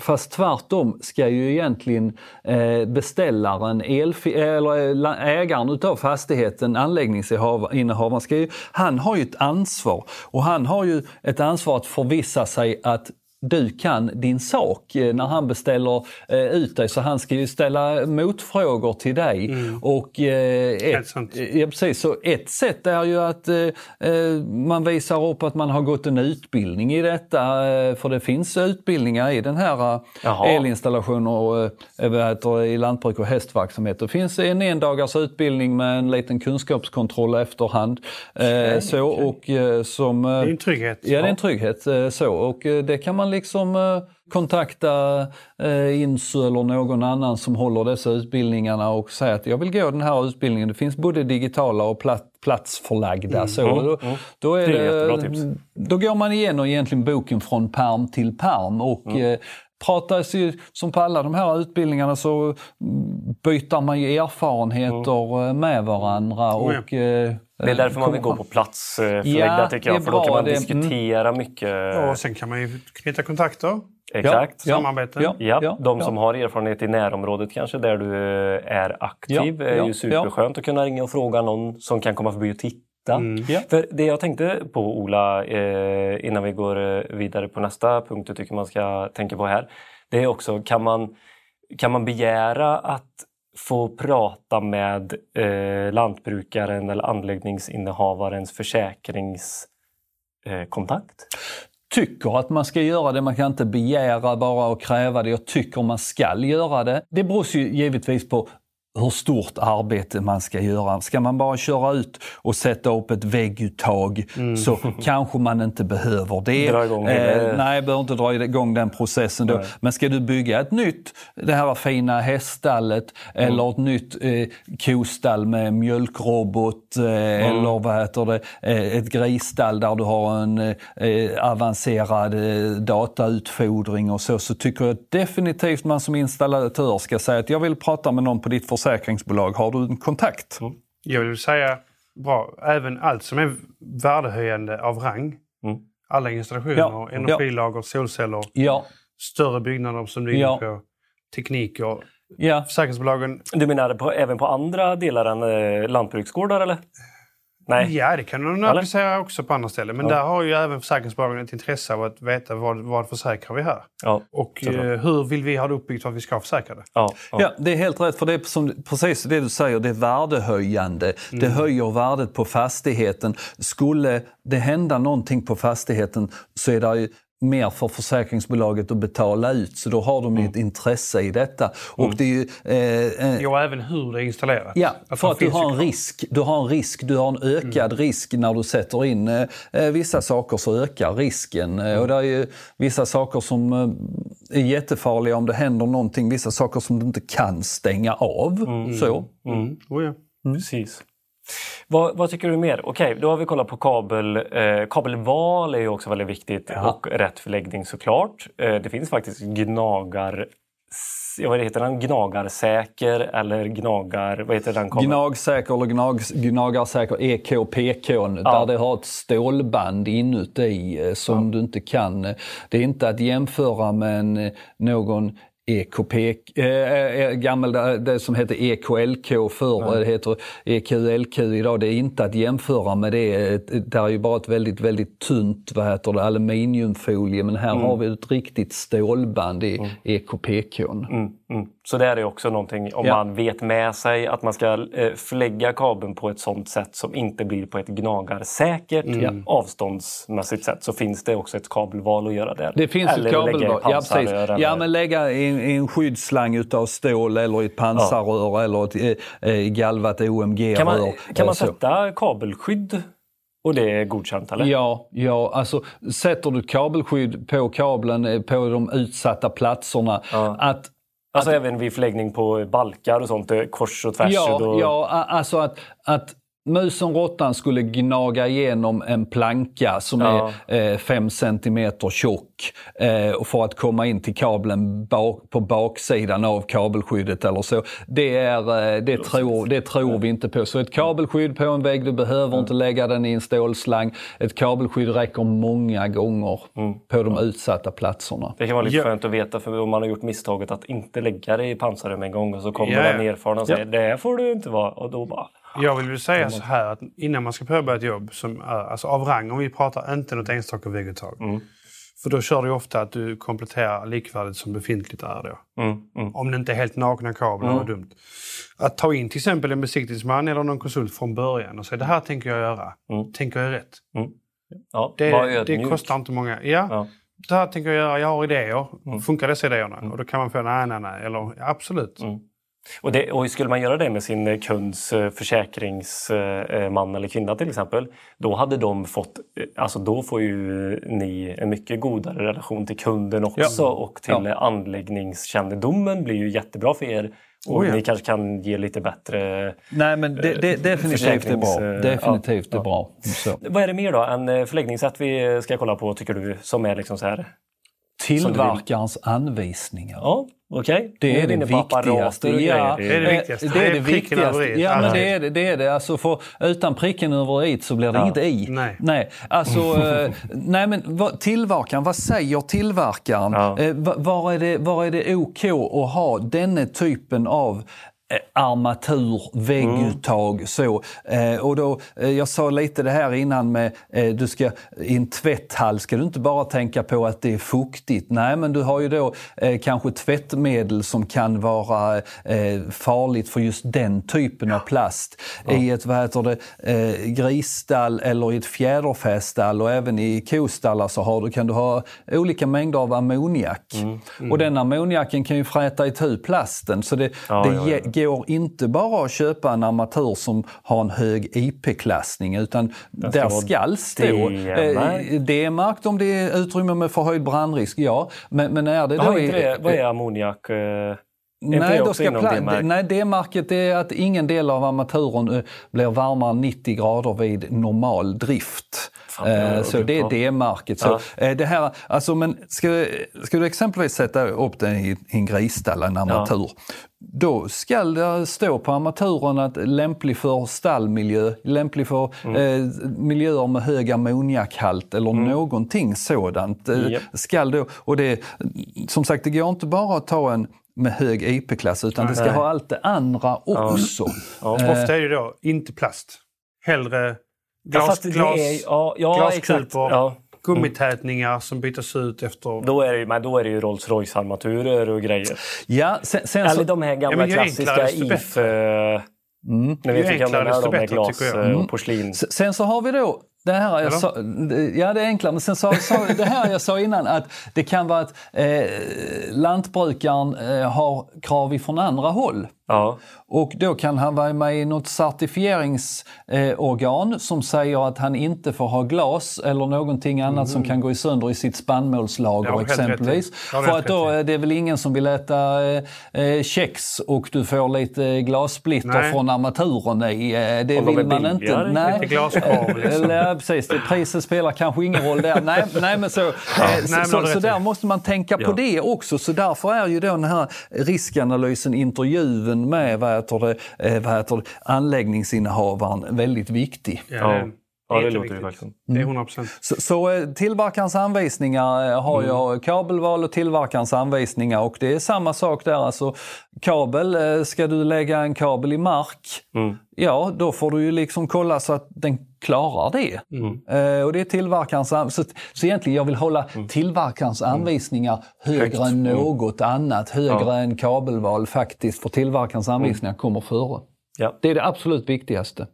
Fast tvärtom ska ju egentligen eh, beställaren, elfi- eller eh, ägaren utav fastigheten, anläggningsinnehavaren, ska ju, han har ju ett ansvar. Och han har ju ett ansvar att förvissa sig att du kan din sak eh, när han beställer eh, ut dig. Så han ska ju ställa motfrågor till dig. Och, eh, ett, sant. Ja, precis. Så ett sätt är ju att eh, eh, man visar upp att man har gått en utbildning i detta. Eh, för det finns utbildningar i den här eh, Jaha. elinstallation och eh, i lantbruk och hästverksamhet. Det finns en endagars utbildning med en liten kunskapskontroll efterhand. Eh, så, och, eh, som, eh, Det är en trygghet. Ja, det är en trygghet. eh, Så. Och eh, det kan man liksom eh, kontakta eh, INSU eller någon annan som håller dessa utbildningarna och säga att jag vill gå den här utbildningen. Det finns både digitala och plat, platsförlagda. Så, Mm, då, då, är Det det, då går man igenom egentligen boken från perm till perm och Mm. eh, pratas ju, som på alla de här utbildningarna så mm, byter man ju erfarenheter eh, med varandra. Och, eh, Det är därför man vill gå på plats eh, Ja, tycker jag. För då kan man det- diskutera mycket. Och sen kan man ju knyta kontakter. Exakt. Ja. Samarbete. Ja. Ja, de ja. som har erfarenhet i närområdet kanske, där du eh, är aktiv, Ja, är ja, ju superskönt att kunna ringa och fråga någon som kan komma förbi och titta. Ja. För det jag tänkte på Ola, eh, innan vi går vidare på nästa punkt jag tycker man ska tänka på här. Det är också, kan man, kan man begära att få prata med eh, lantbrukaren eller anläggningsinnehavarens försäkringskontakt? Eh, tycker att man ska göra det. Man kan inte begära bara och kräva det. Jag tycker man ska göra det. Det beror ju givetvis på hur stort arbete man ska göra. Ska man bara köra ut och sätta upp ett vägguttag så kanske man inte behöver det. Dra igång hela- nej, behöver inte dra igång den processen då. Men ska du bygga ett nytt, det här fina häststallet eller ett nytt eh, kostall med mjölkrobot eh, eller vad heter det, eh, ett grisstall där du har en eh, avancerad eh, datautfodring och så, så tycker jag definitivt man som installatör ska säga att jag vill prata med någon på ditt försäkringsbolag. Har du en kontakt? Jag vill säga, bra, även allt som är värdehöjande av rang. Mm. Alla installationer, Ja, energilager, solceller, Ja, större byggnader som du är Ja. inne på, tekniker. ja. Försäkringsbolagen, Du menar på, även på andra delar än eh, lantbruksgårdar eller? Nej. ja det kan de applicera också på andra ställen. Men där har ju även försäkringsbolagen ett intresse av att veta vad, vad försäkrar vi här? Ja, Och Såklart. eh, hur vill vi ha det uppbyggt för att vi ska försäkra det? ja, ja. Ja, det är helt rätt. För det är som, precis det du säger, det är värdehöjande. Det höjer värdet på fastigheten. Skulle det hända någonting på fastigheten så är det ju mer för försäkringsbolaget att betala ut. Så då har de ju ett intresse i detta. Och det är ju, eh, eh, Ja, även hur det är installerat. Ja, Att för att du har en risk. Du har en risk, du har en ökad risk när du sätter in eh, eh, vissa saker så ökar risken. Eh, Och det är ju vissa saker som eh, är jättefarliga om det händer någonting, vissa saker som du inte kan stänga av. Så. Mm. Oh, ja. Precis. Vad, vad tycker du mer? Okej, då har vi kollat på kabel. Eh, kabelval är ju också väldigt viktigt och rätt förläggning såklart. Eh, det finns faktiskt gnagar... Ja, vad heter den? Gnagarsäker eller gnagar... Vad heter den kabeln? Gnagsäker eller gnag, gnagarsäker EKPK Ja. där det har ett stålband inuti eh, som du inte kan. eh, Det är inte att jämföra med en, eh, någon EKP, eh, eh, gammal, det som hette EKLK förr, det heter EQLQ idag. Det är inte att jämföra med det. Det är ju bara ett väldigt, väldigt tunt vad heter det, aluminiumfolie men här har vi ett riktigt stålband i EKPK. Mm, mm. Så det är också någonting om Ja. man vet med sig att man ska eh, förlägga kabeln på ett sånt sätt som inte blir på ett gnagarsäkert avståndsmässigt sätt så finns det också ett kabelval att göra där. Det finns eller ett kabelval. Ja, precis. ja, men lägga i en, skyddsslang utav stål eller ett pansarrör eller ett eh, eh, galvat OMG-rör. Kan man, kan eh, man så. sätta kabelskydd och det är godkänt eller? Ja, ja, alltså sätter du kabelskydd på kabeln eh, på de utsatta platserna. Ja. Att Alltså även vid förläggning på balkar och sånt, eh, kors och tvärs? Ja, då... ja alltså att, att musen råttan skulle gnaga igenom en planka som Ja. är 5 centimeter tjock eh, och för att komma in till kabeln bak, på baksidan av kabelskyddet eller så. Det, är, eh, det, tror, det tror vi inte på. Så ett kabelskydd på en vägg, du behöver inte lägga den i en stålslang. Ett kabelskydd räcker många gånger på de utsatta platserna. Det kan vara lite Ja. skönt att veta för om man har gjort misstaget att inte lägga det i pansare med en gång och så kommer ja. den erfarna och säger det här får du inte vara och då bara Jag vill väl säga så här att innan man ska påbörja ett jobb som är alltså av rang, om vi pratar inte något enstaka vägguttag. För då kör du ofta att du kompletterar likvärdigt som befintligt är då. mm, mm. Om det inte är helt nakna kablar, mm. dumt. Att ta in till exempel en besiktningsman eller någon konsult från början och säga det här tänker jag göra. Mm. Tänker jag rätt? Ja, var Det, det kostar inte många. Ja, Ja. det här tänker jag göra. Jag har idéer. Funkar dessa idéerna? Och då kan man få nej, nej, nej. Eller ja, absolut. Och, det, och skulle man göra det med sin eh, kunds eh, försäkringsman eller kvinna till exempel, då hade de fått, eh, alltså då får ju ni en mycket godare relation till kunden också och till Ja. anläggningskännedomen blir ju jättebra för er. Och Oh ja. ni kanske kan ge lite bättre... Nej men det, det, definitivt är bra. eh, Definitivt ja, är bra. Så. Vad är det mer då än eh, förläggningssätt vi ska kolla på tycker du som är liksom så här? Tillverkarens anvisningar. Ja, okej. Det är det apparater viktigaste. Ja. Det är det eh, viktigaste. Det är det viktigaste. Ja, men det är det. det, är det. Alltså för, utan pricken över i så blir det Ja. inget i. Nej. nej. Alltså, eh, nej men vad, tillverkaren, vad säger tillverkaren? Ja. Eh, va- var, är det, var är det OK att ha denna typen av eh, armatur, vägguttag så. Eh, och då, eh, jag sa lite det här innan med, eh, du ska, i en tvätthall ska du inte bara tänka på att det är fuktigt. Nej, men du har ju då eh, kanske tvättmedel som kan vara eh, farligt för just den typen av plast. I ett, vad heter det, eh, grisstall eller i ett fjäderfästall och även i kostallar så har du, kan du ha olika mängder av ammoniak. Och den ammoniaken kan ju fräta itu plasten. Så det, Ja, det ja, ja. Går inte bara att köpa en armatur som har en hög IP-klassning utan där vara ska stå D-märkt. eh, om det är utrymme med förhöjd brandrisk, ja. Men, men är det då... Inte det. Vad är ammoniak? Nej, det då ska pla- D-märkt? nej, D-märket är att ingen del av armaturen eh, blir varmare än 90 grader vid normal drift. Fan, det Eh, Så det är av. D-märket. Så, eh, det här, alltså, men ska, ska du exempelvis sätta upp den i, en grisstall, en armatur. Då ska det stå på armaturen att lämplig för stallmiljö, lämplig för Mm. eh, miljöer med hög ammoniakhalt eller någonting sådant. Japp. Skall då, och det, som sagt, det går inte bara att ta en med hög IP-klass utan det ska Nej. ha allt det andra också. Ofta är det då inte plast. Hellre Ja, glas, det glas, är, ja, ja exakt. glaskulpor, Ja. gummitätningar som byts ut efter... Då är det ju men då är det ju Rolls Royce-armaturer och grejer. Ja, sen, sen Eller så, de här gamla men ju klassiska IF... eh, När vi Ju fick enklare, desto dem med bättre, tycker jag. eh, porslin. S- Sen så har vi då det här jag sa, ja det är enklare, men sen sa, sa det här jag sa innan att det kan vara att eh, lantbrukaren eh, har krav ifrån andra håll. Ja. Och då kan han vara med i något certifieringsorgan eh, som säger att han inte får ha glas eller någonting annat som kan gå i sönder i sitt spannmålslager Ja, exempelvis. Ja, För att då i. är det väl ingen som vill äta eh, eh, kex och du får lite glassplitter Nej. från armaturen i. Eh, det de vill man inte. Nej. lite liksom. Ja, precis. Det, priset spelar kanske ingen roll där. Nej, nej men så, eh, nej, så, men så, så där måste man tänka på Ja. det också. Så därför är ju då den här riskanalysen, intervjun med vad heter det, eh, vad heter det, anläggningsinnehavaren väldigt viktig. Ja. Ja, det låter ju verkligen. Det är 100 procent. Så, så eh, tillverkarens anvisningar eh, har Mm. jag kabelval och tillverkarens anvisningar och det är samma sak där. Alltså, kabel, ska du lägga en kabel i mark, Mm. ja då får du ju liksom kolla så att den klarar det. Mm. Eh, och det är tillverkarens så, så egentligen jag vill hålla tillverkarens anvisningar högre Mm. Högt. än Mm. något annat. Högre Ja. än kabelval faktiskt, för tillverkarens anvisningar kommer före. Ja. Det är det absolut viktigaste.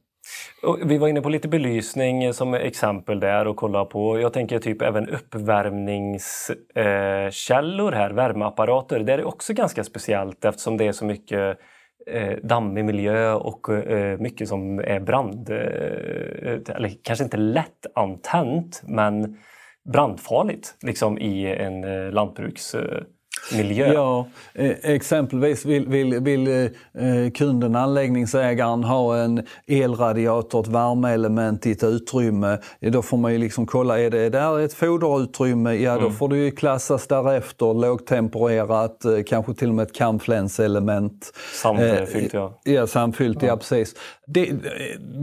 Och vi var inne på lite belysning som exempel där och kolla på. Jag tänker typ även uppvärmningskällor här, värmeapparater. Det är också ganska speciellt eftersom det är så mycket eh, dammig miljö och eh, mycket som är brand... Eh, eller kanske inte lätt antänt men brandfarligt liksom i en eh, lantbruks... Eh, miljö. Ja, eh, exempelvis vill, vill, vill eh, kunden, anläggningsägaren, ha en elradiator, ett värmeelement i ett utrymme. Då får man ju liksom kolla, är det där ett foderutrymme? Ja, då mm. får det ju klassas därefter. Lågtempererat, eh, kanske till och med ett kampflänselement. Samfyllt, ja. Ja, samfyllt, ja, ja precis. Det,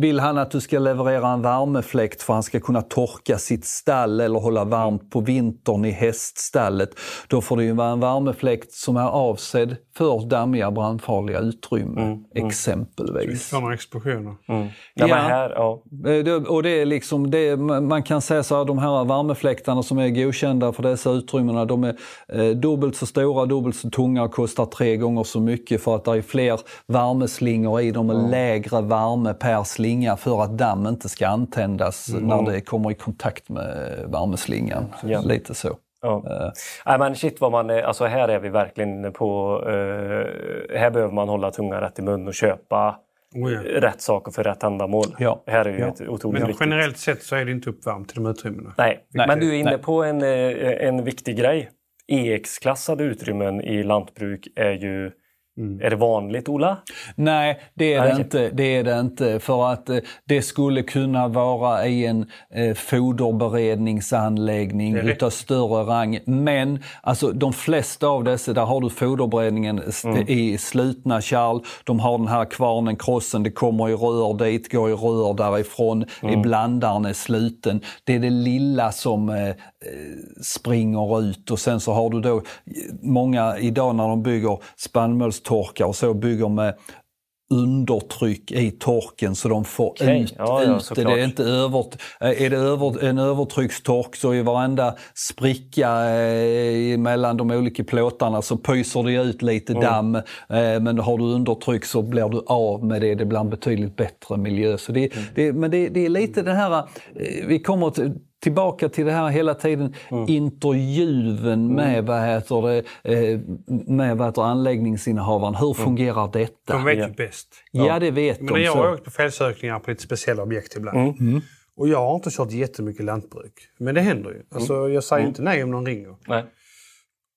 vill han att du ska leverera en värmefläkt för att han ska kunna torka sitt stall eller hålla varmt på vintern i häststallet, då får det ju vara en värmefläkt som är avsedd för dammiga brandfarliga utrymmen, mm, mm. exempelvis. Sådana explosioner. Mm. Ja, ja. Här, ja. Eh, och det är liksom, det, man kan säga så här, de här värmefläktarna som är godkända för dessa utrymmena, de är eh, dubbelt så stora, dubbelt så tunga och kostar tre gånger så mycket för att det är fler värmeslingor i dem med lägre värme per slinga för att damm inte ska antändas mm. när det kommer i kontakt med värmeslingan. Ja. Lite så. Ja. Uh. Nej, men shit vad man, alltså här är vi verkligen på... Uh, här behöver man hålla tungan rätt i mun och köpa oh ja. rätt saker för rätt ändamål. Ja. Här är ju ja. ett otroligt Men viktigt. generellt sett så är det inte uppvärmt till de utrymmena. Nej, Nej. men du är inne Nej. på en, eh, en viktig grej. EX-klassade utrymmen i lantbruk är ju Mm. Är det vanligt, Ola? Nej, det är det, inte, det är det inte. För att eh, det skulle kunna vara i en eh, foderberedningsanläggning utav större rang. Men alltså, de flesta av dessa, där har du foderberedningen mm. i slutna kärl. De har den här kvarnen, krossen, det kommer i rör dit, går i rör därifrån. Mm. Blandaren är sluten. Det är det lilla som eh, eh, springer ut och sen så har du då många idag när de bygger spannmåls torkar och så bygger med undertryck i torken så de får okay. ut, ja, ja, ut det. är inte över, är det över, en övertryckstork så i varenda spricka eh, mellan de olika plåtarna så pyser det ut lite mm. damm. Eh, men har du undertryck så blir du av med det. Det blir en betydligt bättre miljö. Så det, mm. det men det, det, är lite det här, eh, vi kommer till tillbaka till det här hela tiden, mm. intervjun med, mm. vad heter det, eh, med vad heter anläggningsinnehavaren. Hur mm. fungerar detta? De vet ju bäst. Ja, ja det vet Men de. Jag har åkt på felsökningar på lite speciella objekt ibland. Mm. mm. Och jag har inte kört jättemycket lantbruk. Men det händer ju. Alltså, mm. Jag säger inte nej om någon ringer. Nej.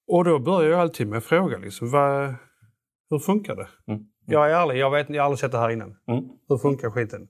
Och då börjar jag alltid med att fråga liksom, vad, hur funkar det? Jag är ärlig, jag, vet, jag har aldrig sett det här innan. Hur funkar skiten?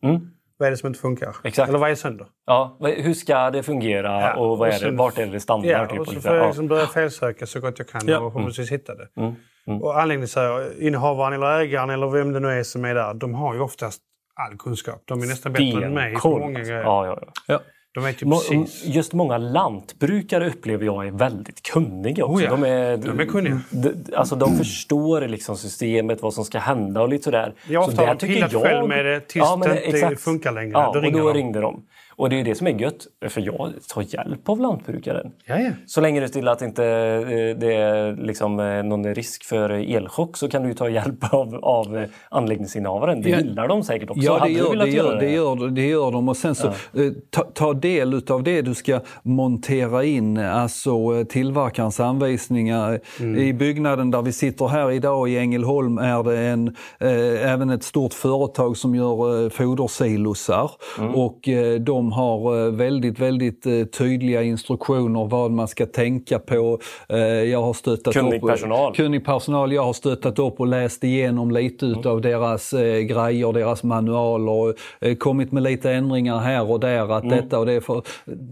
Vad är det som inte funkar? Exakt. Eller vad är sönder? Ja, hur ska det fungera ja, och, vad är det, vart är det standard? Ja, typ, och så får jag liksom börja felsöka så gott jag kan ja. och förhoppningsvis mm. hitta det. Mm. Mm. Och anläggningsinnehavaren eller ägaren eller vem det nu är som är där, de har ju oftast all kunskap. De är nästan bättre än mig på många grejer. Ja, ja, ja. Ju precis. Just många lantbrukare upplever jag är väldigt kunniga också. Oh ja, de, är, de är kunniga. De, alltså de förstår liksom systemet, vad som ska hända och lite sådär. Jag ofta så har de pillat jag... själv med det tills ja, det inte funkar längre. Ja, då, och då de. ringde de. Och det är det som är gött, för jag tar hjälp av lantbrukaren. Jaja. Så länge är till att inte eh, det är liksom eh, någon risk för elchock så kan du ta hjälp av, av eh, anläggningsinnehavaren. Det ja. gillar de säkert också. Ja, det gör, det, gör, det, gör, det gör de. Och sen så ja. ta, ta del av det du ska montera in, alltså tillverkarens anvisningar. Mm. I byggnaden där vi sitter här idag i Ängelholm är det en, eh, även ett stort företag som gör eh, fodersilosar. Mm. Och eh, de de har eh, väldigt, väldigt eh, tydliga instruktioner vad man ska tänka på. Eh, jag har stöttat kunnig upp, personal. Kunnig personal. Jag har stöttat upp och läst igenom lite mm. av deras grejer, deras manualer. Kommit med lite ändringar här och där. Att mm. detta och det, är för,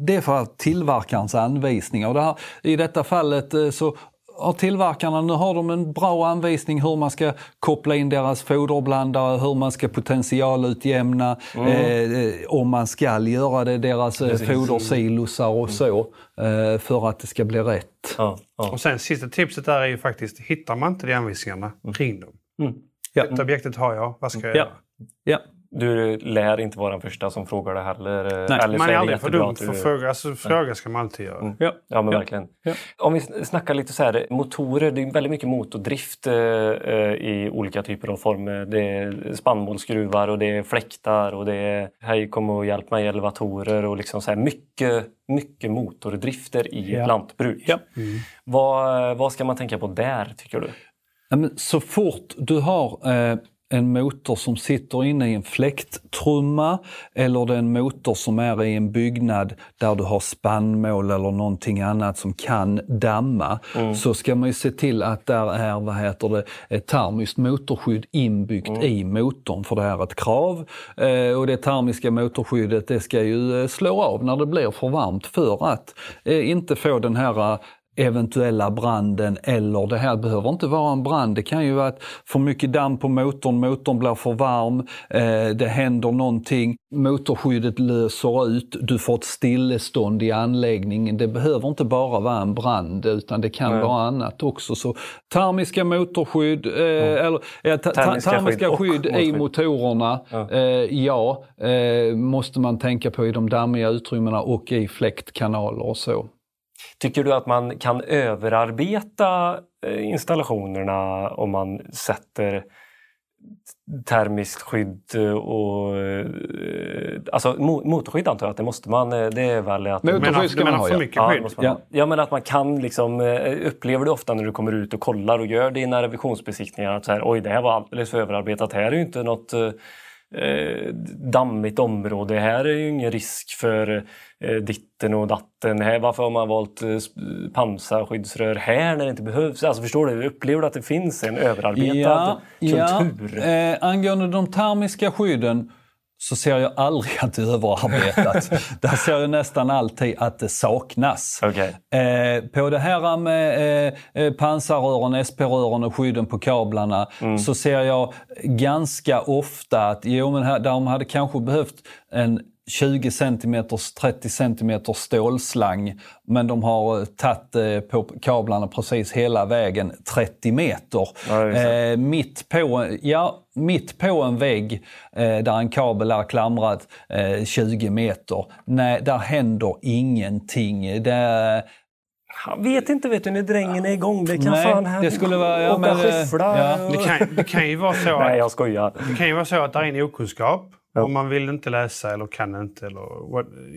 det är för tillverkarens anvisningar. Och det här, I detta fallet så har tillverkarna, nu har de en bra anvisning hur man ska koppla in deras foderblandare, hur man ska potentialutjämna, mm. eh, om man ska göra det, deras eh, fodersilosar och så, eh, för att det ska bli rätt. Ja, ja. Och sen sista tipset där är ju faktiskt, hittar man inte de anvisningarna, mm. ring dem. Mm. Ja. Detta objektet har jag, vad ska jag ja. göra? Ja. Du lär inte vara den första som frågar det heller. Eh, Nej, Eller man är aldrig för dum för att fråga. Alltså, fråga ska man alltid göra. Mm. Ja. ja, men ja. verkligen. Ja. Om vi snackar lite så här, motorer. Det är väldigt mycket motordrift eh, eh, i olika typer av former. Det är spannmålsskruvar och det är fläktar och det är hej kom och hjälp mig elevatorer och liksom så här mycket, mycket motordrifter i ja. lantbruk. Ja. Mm. Vad, vad ska man tänka på där tycker du? Så fort du har eh, en motor som sitter inne i en fläkttrumma eller det är en motor som är i en byggnad där du har spannmål eller någonting annat som kan damma mm. så ska man ju se till att där är vad heter det, ett termiskt motorskydd inbyggt mm. i motorn för det är ett krav. Eh, och det termiska motorskyddet det ska ju eh, slå av när det blir för varmt för att eh, inte få den här eventuella branden eller det här behöver inte vara en brand. Det kan ju vara att för mycket damm på motorn, motorn blir för varm, eh, det händer någonting, motorskyddet löser ut, du får ett stillestånd i anläggningen. Det behöver inte bara vara en brand utan det kan Nej. vara annat också. Så termiska motorskydd, eh, mm. eller eh, termiska, termiska skydd, skydd i motorerna, ja, eh, ja eh, måste man tänka på i de dammiga utrymmena och i fläktkanaler och så. Tycker du att man kan överarbeta eh, installationerna om man sätter termiskt skydd och... Eh, alltså motorskydd antar jag att det måste man. Eh, det är väl att... Motorskydd ska man ha, för mycket skydd? Ja, ja. ja, men att man kan liksom... Upplever du ofta när du kommer ut och kollar och gör dina revisionsbesiktningar att så här, oj det här var alldeles för överarbetat. Här är ju inte något eh, dammigt område. Här är ju ingen risk för eh, ditten och datten. Här, varför har man valt eh, pansarskyddsrör här när det inte behövs? Alltså förstår du, upplever du att det finns en överarbetad ja, kultur? Ja. Eh, angående de termiska skydden så ser jag aldrig att det är överarbetat. Där ser jag nästan alltid att det saknas. Okay. Eh, på det här med eh, eh pansarrören, SP-rören och skydden på kablarna mm. så ser jag ganska ofta att jo, men här, de hade kanske behövt en 20 cm, 30 cm stålslang men de har tagit eh, på kablarna precis hela vägen 30 meter. Ja, eh, mitt, på, ja, mitt på en vägg eh, där en kabel är klamrad eh, 20 meter. Nej, där händer ingenting. Det, jag vet inte vet du, när drängen är igång. Det kan Nej, fan hända. Det skulle vara... Ja, Åka skyffla. Ja. Det, kan, det kan ju vara så att... Nej, jag skojar. Det kan ju vara så att det är en okunskap. Ja. Och man vill inte läsa eller kan inte, eller,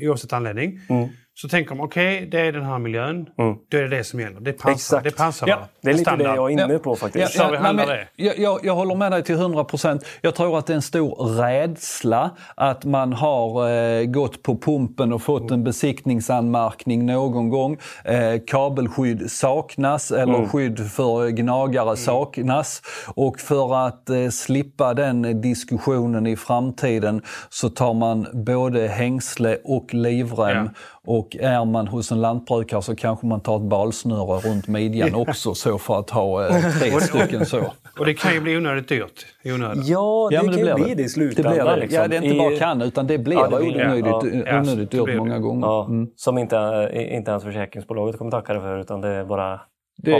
oavsett anledning. Mm. Så tänker man, okej, okay, det är den här miljön. Mm. Då är det det som gäller. Det är pansar, det är pansar ja, Det är lite standard. det jag är inne på faktiskt. Ja, ja, nej, men, jag, jag, jag, håller med dig till 100 procent. Jag tror att det är en stor rädsla att man har eh, gått på pumpen och fått en besiktningsanmärkning någon gång. Eh, kabelskydd saknas eller mm. skydd för gnagare mm. saknas. Och för att eh, slippa den diskussionen i framtiden så tar man både hängsle och livrem och är man hos en lantbrukare så kanske man tar ett balsnöre runt midjan också så för att ha eh, tre stycken så. Och det kan ju bli onödigt dyrt. Onödigt. Ja, det, ja, det kan ju bli det i slutändan. Det blir det. Liksom. Ja, det är inte bara kan utan det blir ja, det blir onödigt, ja. onödigt dyrt många gånger. Ja, mm. Som inte, inte ens försäkringsbolaget kommer tacka dig för utan det är bara det,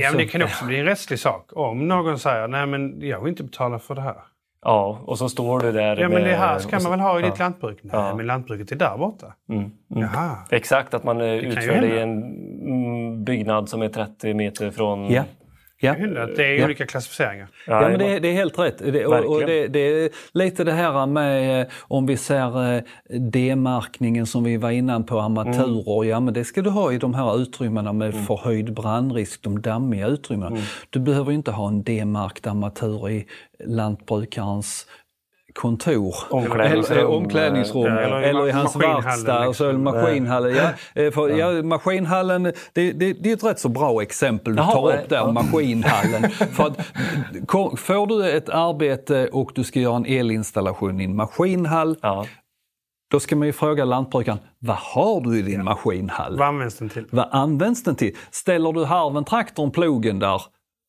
ja, men det kan också bli en rättslig sak. Om någon säger nej men jag vill inte betala för det här. Ja, och så står du där. Ja, men det här ska man väl ha i ja. ditt lantbruk? Nej, ja. men lantbruket är där borta. Mm. Mm. Jaha. Exakt, att man det utför det i en mm, byggnad som är 30 meter från ja. Ja. Det är ja. olika klassificeringar. Ja, ja men det, det, är helt rätt. Det, och, och det, det, är lite det här med eh, om vi ser eh, D-markningen som vi var innan på armaturer. Mm. Ja men det ska du ha i de här utrymmena med mm. förhöjd brandrisk, de dammiga utrymmena. Mm. Du behöver inte ha en D-marked armatur i lantbrukarens kontor, omklädningsrum, eller, omklädningsrum eller, eller, i hans verkstad, liksom. eller maskinhallen. Ja, eh, för, ja, maskinhallen, det, det, det, är ett rätt så bra exempel du tar upp där, maskinhallen. för att, får du ett arbete och du ska göra en elinstallation i en maskinhall, ja. Då ska man ju fråga lantbrukaren, vad har du i din maskinhall? Vad används den till? Vad används den till? Ställer du harven, traktorn, plogen där,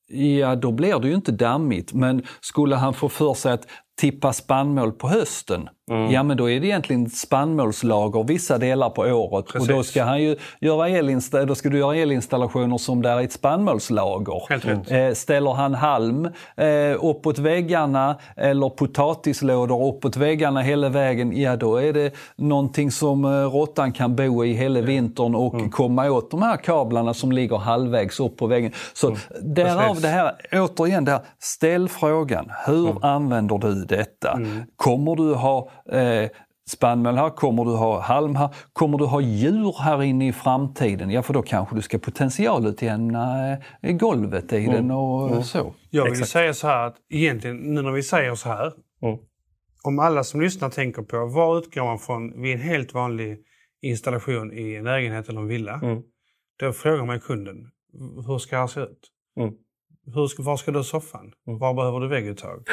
ja då blir det ju inte dammigt. Men skulle han få för sig att tippa spannmål på hösten, Mm. Ja men då är det egentligen spannmålslager vissa delar på året Precis. och då ska, han ju göra elinsta då ska du göra elinstallationer som där är ett spannmålslager. Helt eh, ställer han halm eh, uppåt väggarna eller potatislådor uppåt väggarna hela vägen, ja då är det någonting som eh, råttan kan bo i hela vintern och mm. komma åt de här kablarna som ligger halvvägs upp på väggen. Så mm. därav det här, återigen, det här, ställ frågan, hur mm. använder du detta? Mm. Kommer du ha eh, spannmål här? Kommer du ha halm här? Kommer du ha djur här inne i framtiden? Ja, för då kanske du ska potentialutjämna eh, golvet i den och så. Jag vill säga så här att egentligen nu när vi säger så här. Mm. Om alla som lyssnar tänker på vad utgår man från vid en helt vanlig installation i en lägenhet eller en villa. Mm. Då frågar man kunden, hur ska det här se ut? Mm. Hur ska, var ska du ha soffan? Var behöver du vägguttag?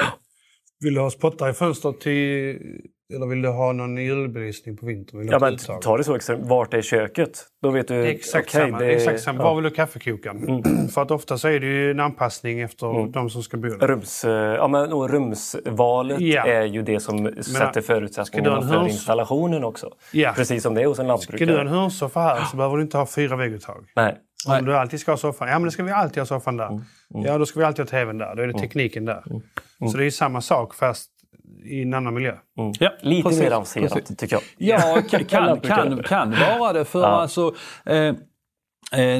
Vill du ha spottar i fönstret till, eller vill du ha någon julbelysning på vintern? Ja, men ta det så extremt. Vart är köket? Då vet du... Exakt okej, samma. det- Exakt samma. ja. Var vill du kaffekokaren? För att ofta så är det ju en anpassning efter de som ska bo där. Rums, eh, ja, men, och rumsvalet Ja. är ju det som sätter ska du förutsättningarna för hörs- installationen också. Ja. Precis som det är hos en Ska du ha en lantbrukare. hörnsoffa här så behöver du inte ha fyra vägguttag. Nej. Om du alltid ska ha soffan, ja men då ska vi alltid ha soffan där. Ja, då ska vi alltid ha tvn där. Då är det tekniken där. Så det är ju samma sak fast i en annan miljö. Ja, Lite precis, mer avancerat tycker jag. Ja, kan, kan, kan, kan vara det. För Ja. alltså, Eh,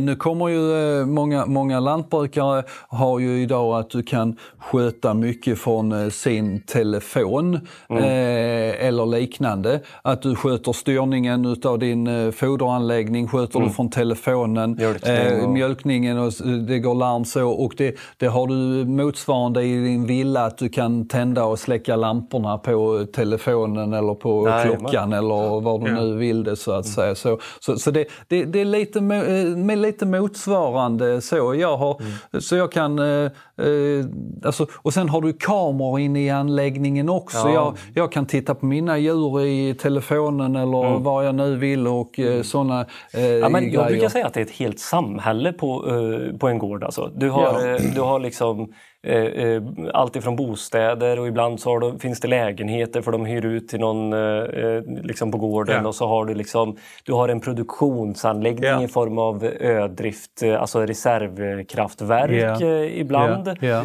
nu kommer ju eh, många, många lantbrukare har ju idag att du kan sköta mycket från eh, sin telefon eh, eller liknande. Att du sköter styrningen utav din eh, foderanläggning, sköter du från telefonen. Mjölkning eh, och- mjölkningen och det går larm så och det, det har du motsvarande i din villa att du kan tända och släcka lamporna på telefonen eller på Jajamän. klockan eller vad du Ja. nu vill det så att säga. Så, så, så det, det, det är lite, eh, med lite motsvarande så. Jag har, så jag kan, eh, eh, alltså, och sen har du kameror inne i anläggningen också. Ja. Jag, jag kan titta på mina djur i telefonen eller vad jag nu vill och eh, sådana eh, Ja, men jag brukar säga att det är ett helt samhälle på, eh, på en gård. Alltså. Du har, Ja. eh, du har liksom eh, eh, allt ifrån bostäder och ibland så du, finns det lägenheter för de hyr ut till någon eh, eh, liksom på gården Ja. och så har du liksom du har en produktionsanläggning Ja. i form av ödrift, eh, alltså reservkraftverk eh, ibland. Ja.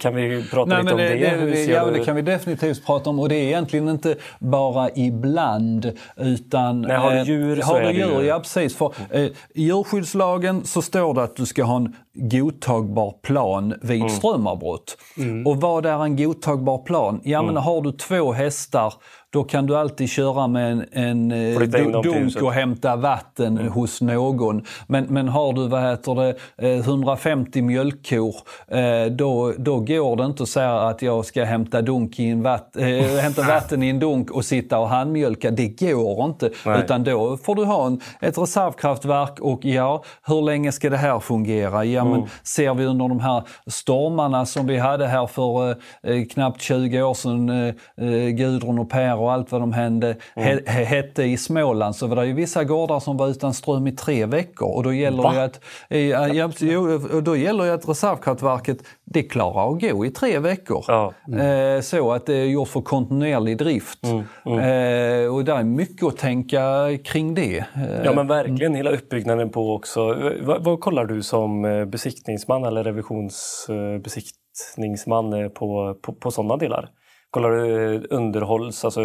Kan vi prata Nej, lite om det? Hur ser ja, du- det kan vi definitivt prata om och det är egentligen inte bara ibland utan... Nej, har du eh, djur så har är du det djur, ju- ja precis. För, eh, I djurskyddslagen så står det att du ska ha en godtagbar plan vid Mm. strömavbrott. Och vad är en godtagbar plan? Ja Mm. men har du två hästar då kan du alltid köra med en, en eh, till dunk och hämta vatten Mm. hos någon. Men, men har du vad heter det, eh, 150 mjölkkor, eh, då, då går det inte att säga att jag ska hämta, dunk i en vatt, eh, hämta vatten i en dunk och sitta och handmjölka. Det går inte. Nej. Utan då får du ha en, ett reservkraftverk och ja, hur länge ska det här fungera? Ja, Mm. men ser vi under de här stormarna som vi hade här för eh, knappt 20 år sedan, eh, eh, Gudrun och Per och allt vad de hände, Mm. he, he, hette i Småland så var det ju vissa gårdar som var utan ström i tre veckor och då gäller Va? det att, eh, ja, jo, då gäller att reservkraftverket det klarar att gå i tre veckor. Ja. Eh, så att det är gjort för kontinuerlig drift. Mm, Eh, och det är mycket att tänka kring det. Eh, Ja men verkligen hela uppbyggnaden på också. Vad, vad kollar du som eh, besiktningsman eller revisionsbesiktningsman eh, på, på, på sådana delar? Kollar du eh, underhålls, alltså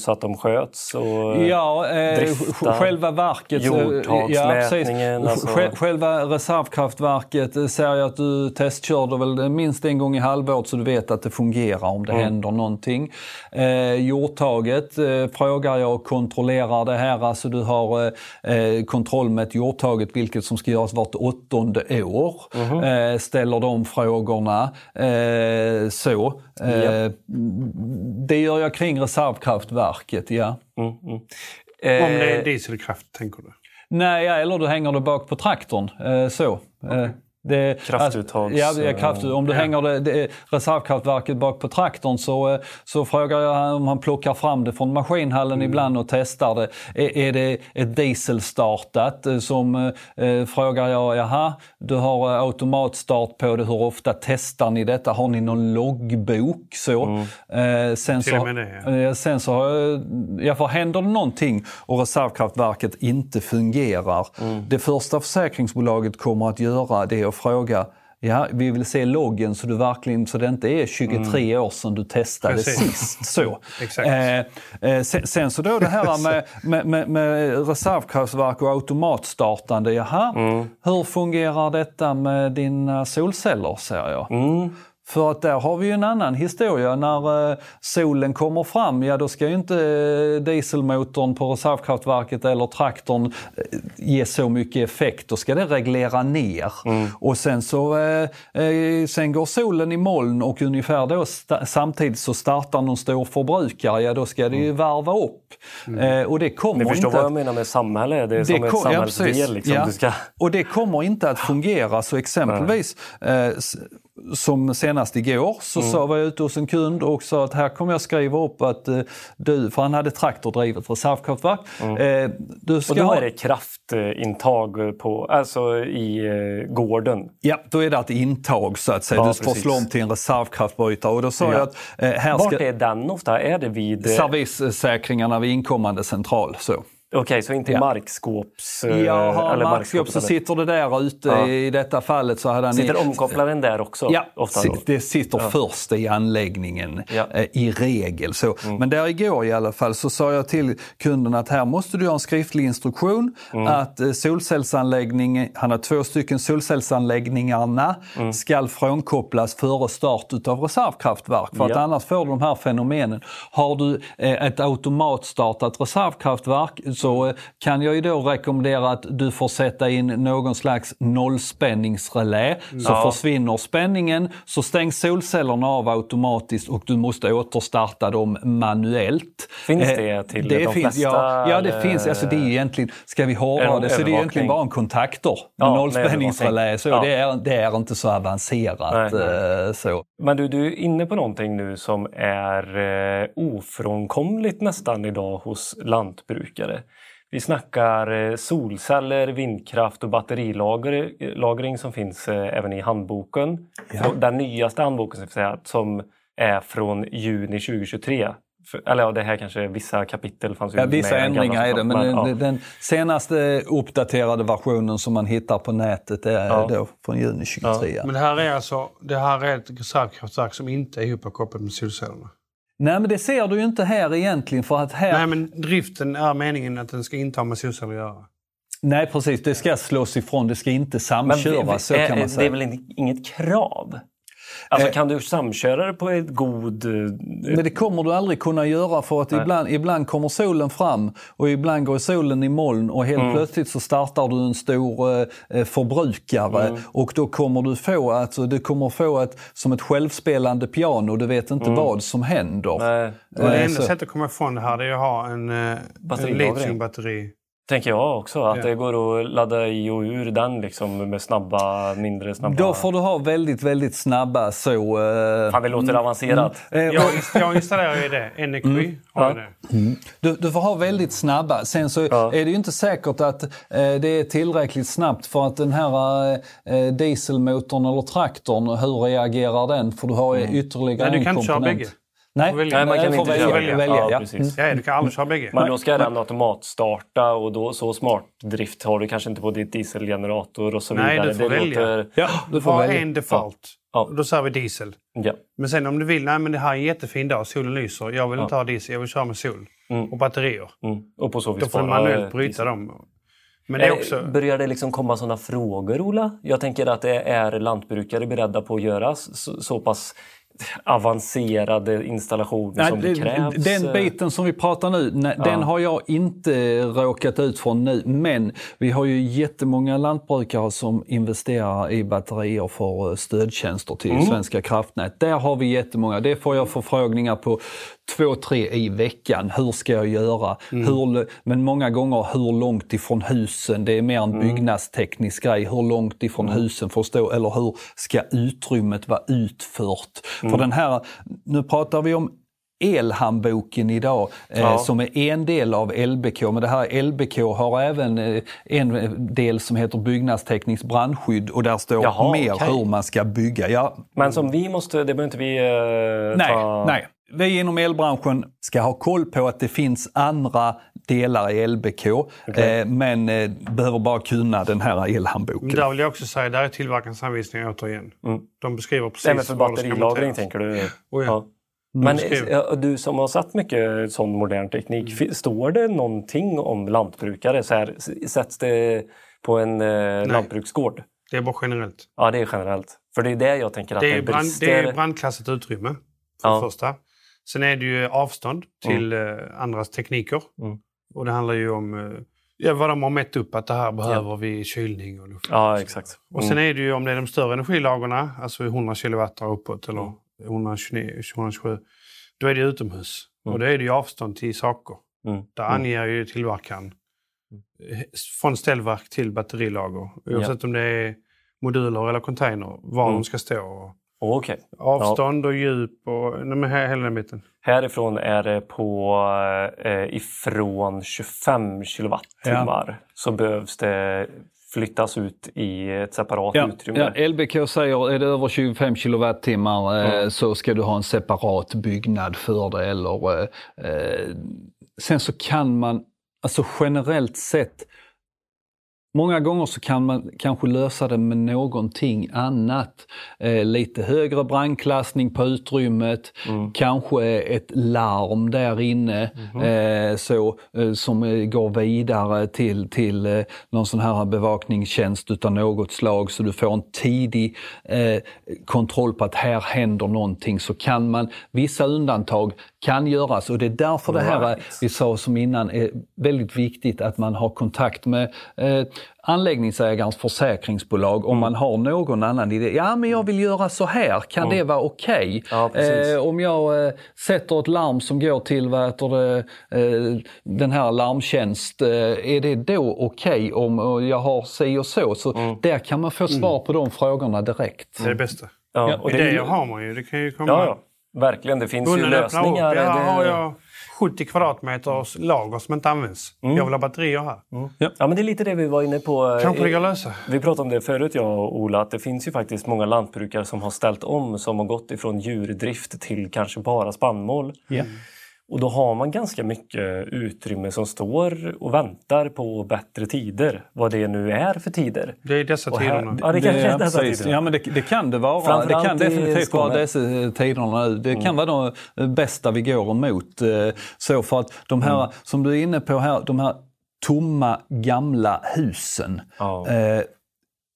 så att de sköts? Och, Ja, eh, drifta, sj- själva verket. eh, jordtagsmätningen, precis. alltså. Sj- Själva reservkraftverket eh, ser jag att du testkörde väl minst en gång i halvåret så du vet att det fungerar om det Mm. händer någonting. Eh, jordtaget eh, frågar jag och kontrollerar det här. Alltså du har eh, eh, kontroll med jordtaget vilket som ska göras vart åttonde år. Eh, ställer de frågorna. Eh, så. Eh, Det gör jag kring reservkraftverket, ja. Mm, mm. Om det Eh, är dieselkraft, tänker du? Nej, eller du hänger det bak på traktorn. Eh, så. Eh, det, Kraftuttags- Ja, det är kraft, om du Ja. hänger det, det reservkraftverket bak på traktorn så, eh, så frågar jag om han plockar fram det från maskinhallen ibland och testar det. Är, är det ett dieselstartat eh, som eh, frågar jag, jaha, du har eh, automatstart på det, hur ofta testar ni detta? Har ni någon loggbok? Så. Eh, sen Till så, det, ja. Eh, Sen så har jag, ja, för händer det någonting och reservkraftverket inte fungerar. Det första försäkringsbolaget kommer att göra det är att fråga Ja, vi vill se loggen så, du verkligen, så det inte är 23 år sedan du testade Precis. sist. Så. Eh, eh, sen, sen så då det här med, med, med, med reservkraftverk och automatstartande. Jaha, hur fungerar detta med dina solceller ser jag? mm. För att där har vi ju en annan historia. När eh, solen kommer fram, ja då ska ju inte eh, dieselmotorn på reservkraftverket eller traktorn eh, ge så mycket effekt. Då ska det reglera ner. Mm. Och sen så sen går solen i moln och ungefär då samtidigt så startar någon stor förbrukare, ja då ska det ju varva upp. Eh, och det kommer Ni Mm. förstår inte vad jag menar med samhälle? Det är som ett ja, samhällsdel. precis. liksom. Ja. ska... Och det kommer inte att fungera. Så exempelvis eh, som senast igår så Mm. sa var jag ute hos en kund och sa att här kommer jag skriva upp att eh, du, för han hade traktordrivet reservkraftverk. Eh, du ska Mm. Och då ha, är det kraftintag på, alltså i eh, gården. Ja, då är det ett intag så att säga. Ja, du får slå om till en reservkraftbrytare. Och då sa Ja. jag att eh, här Vart ska är den ofta? Är det vid... eh, servissäkringarna vid inkommande central. Så. Okej, så inte i Ja. markskåps... eh, Ja, eller markskåp så sitter det där ute. Ja. I detta fallet så hade han... i- Sitter omkopplaren där också? Ja, det sitter först i anläggningen Ja. Mm. eh, i regel. Så. Men där igår i alla fall så sa jag till kunden att här måste du ha en skriftlig instruktion Mm. att eh, solcellsanläggning, han har två stycken solcellsanläggningarna Mm. ska frånkopplas före start utav reservkraftverk för att Ja. annars får du de här fenomenen. Har du eh, ett automatstartat reservkraftverk så eh, kan jag ju då rekommendera att du får sätta in någon slags nollspänningsrelä. Så Ja. försvinner spänningen så stängs solcellerna av automatiskt och du måste återstarta dem manuellt. Finns Eh, det till det de finns, flesta, Ja, ja det eller- finns. Alltså det är egentligen, ska vi hårdra det så det är egentligen bara en kontaktor Ja, nollspänningsrelä. Så övervakning. det, är, det är inte så avancerat. Nej, nej. eh, Så. Men du, du är inne på någonting nu som är ofrånkomligt nästan idag hos lantbrukare. Vi snackar eh, solceller, vindkraft och batterilagring som finns eh, även i handboken. Ja. Den nyaste handboken ska jag säga, som är från juni 2023. För, eller ja, det här kanske vissa kapitel fanns ju Ja, vissa med ändringar är det, men, ja. den, den senaste uppdaterade versionen som man hittar på nätet är Ja. då från juni 23. Ja. Men det här är alltså det här är ett reservkraftverk som inte är ihopkopplat med solcellerna. Nej, men det ser du ju inte här egentligen för att här... Nej, men driften är meningen att den ska inte ha med solceller att göra. Nej, precis. Det ska slås ifrån. Det ska inte Men samköras, så kan man Det är säga. väl in- inget krav? Alltså Eh. kan du samköra det på ett god... eh, Men det kommer du aldrig kunna göra för att Nej. ibland, ibland kommer solen fram och ibland går solen i moln och Mm. helt plötsligt så startar du en stor eh, förbrukare Mm. och då kommer du få, alltså, du kommer få ett, som ett självspelande piano, du vet inte vad som händer. Mm. Nej. Och det Eh, enda så- sättet att komma ifrån det här det är att ha en, eh, en Batterilagring. Tänker jag också. Att Ja. det går att ladda i och ur den liksom med snabba, mindre snabba... Då får du ha väldigt, väldigt snabba så... Eh, Fan, det låter avancerat. eh, Jag, jag installerar ju det. Energy jag Ja. det. Du, du får ha väldigt snabba. Sen så Ja. är det ju inte säkert att eh, det är tillräckligt snabbt för att den här eh, dieselmotorn eller traktorn, hur reagerar den? För du har ju ytterligare Nej, du en kan inte köra komponent. bägge. Nej, välja. Nej, man kan inte välja. välja. välja Ja, ja. precis. Ja, du kan aldrig köra bägge. Men då ska den automatstarta och då, så smart drift har du kanske inte på ditt dieselgenerator och så Nej, vidare. du får det välja. Låter... Ja, du får välja. en default. Ja. Då säger vi diesel. Ja. Men sen om du vill, nej men det här är en jättefin dag, solen lyser. Jag vill inte ha diesel, jag vill köra med sol. Mm. Och batterier. Mm. Och på så vis Då får du spara, manuellt eh, bryta diesel. dem. Men det är Eh, också... Börjar det liksom komma sådana frågor, Ola? Jag tänker att det är lantbrukare beredda på att göra så, så pass avancerade installationer Nej, som det krävs. Den biten som vi pratar nu, den har jag inte råkat ut för nu. Men vi har ju jättemånga lantbrukare som investerar i batterier för stödtjänster till Mm. Svenska kraftnät. Där har vi jättemånga. Det får jag förfrågningar på två, tre i veckan. Hur ska jag göra? Mm. Hur, men många gånger hur långt ifrån husen? Det är mer en Mm. byggnadsteknisk grej. Hur långt ifrån husen får stå? Eller hur ska utrymmet vara utfört? Mm. För den här, nu pratar vi om elhandboken idag eh, Ja. som är en del av LBK. Men det här LBK har även eh, en del som heter byggnadstekniskt brandskydd och där står Jaha, mer okej. hur man ska bygga. Ja, Men som vi måste, det behöver inte vi eh, nej, ta... nej. Vi inom elbranschen ska ha koll på att det finns andra delar i LBK eh, men eh, behöver bara kunna den här elhandboken. Men där vill jag också säga, där är tillverkarens anvisningar återigen. Mm. De beskriver precis Även för det batterilagring tänker du? Oh ja. Men beskriver. eh, du som har satt mycket sån modern teknik, fi- står det någonting om lantbrukare? Så här, sätts det på en eh, lantbruksgård? Det är bara generellt. Ja, det är generellt. För det är det jag tänker att Det det, är, brand, brister. det är brandklassat utrymme, för Ja. det första. Sen är det ju avstånd till eh, andras tekniker. Mm. Och det handlar ju om eh, ja, vad de har mätt upp att det här behöver vi kylning och luft. Ja, exakt. Och sen är det ju om det är de större energilagren, alltså 100 kilowatt och uppåt eller 129, 127, då är det utomhus. Mm. Och då är det ju avstånd till saker. Mm. Där anger ju tillverkaren från ställverk till batterilager. Oavsett om det är moduler eller container, var Mm. de ska stå. Okej. avstånd och djup och nej, men he- hela den biten. Härifrån är det på eh, ifrån 25 kilowattimmar så behövs det flyttas ut i ett separat Ja, utrymme. ja, LBK säger är det över 25 kilowattimmar eh, så ska du ha en separat byggnad för det. Eller, eh, eh, sen så kan man, alltså generellt sett, Många gånger så kan man kanske lösa det med någonting annat. Eh, lite högre brandklassning på utrymmet, kanske ett larm där inne eh, så, eh, som eh, går vidare till, till eh, någon sån här bevakningstjänst utav något slag så du får en tidig eh, kontroll på att här händer någonting. Så kan man, vissa undantag kan göras och det är därför det här Right. vi sa som innan är väldigt viktigt att man har kontakt med eh, anläggningsägarens försäkringsbolag om man har någon annan idé. Ja men jag vill göra så här, kan det vara okej? Ja, precis. eh, om jag eh, sätter ett larm som går till vad heter det, eh, den här larmtjänst, eh, är det då okej om eh, jag har si och så? Så där kan man få svar på de frågorna direkt. Det är det bästa. Ja, och det Idéer har man ju. Det kan ju komma... Ja, ja. Verkligen. Det finns ju upp. lösningar. Ja, här Det- har jag 70 kvadratmeters lager som inte används. Mm. Jag vill ha batterier här. Ja, men det är lite det vi var inne på. Kanske det Eh, går lösa. Vi pratade om det förut, jag och Ola, att det finns ju faktiskt många lantbrukare som har ställt om, som har gått ifrån djurdrift till kanske bara spannmål. Ja. Och då har man ganska mycket utrymme som står och väntar på bättre tider. Vad det nu är för tider. Det är dessa här- tiderna. Ja, det kanske är dessa precis. tider. Ja, men det, det kan det vara. Det kan definitivt vara dessa tiderna nu. Det kan vara de bästa vi går emot. eh, Så för att de här, som du är inne på här, de här tomma gamla husen. Ja. Eh,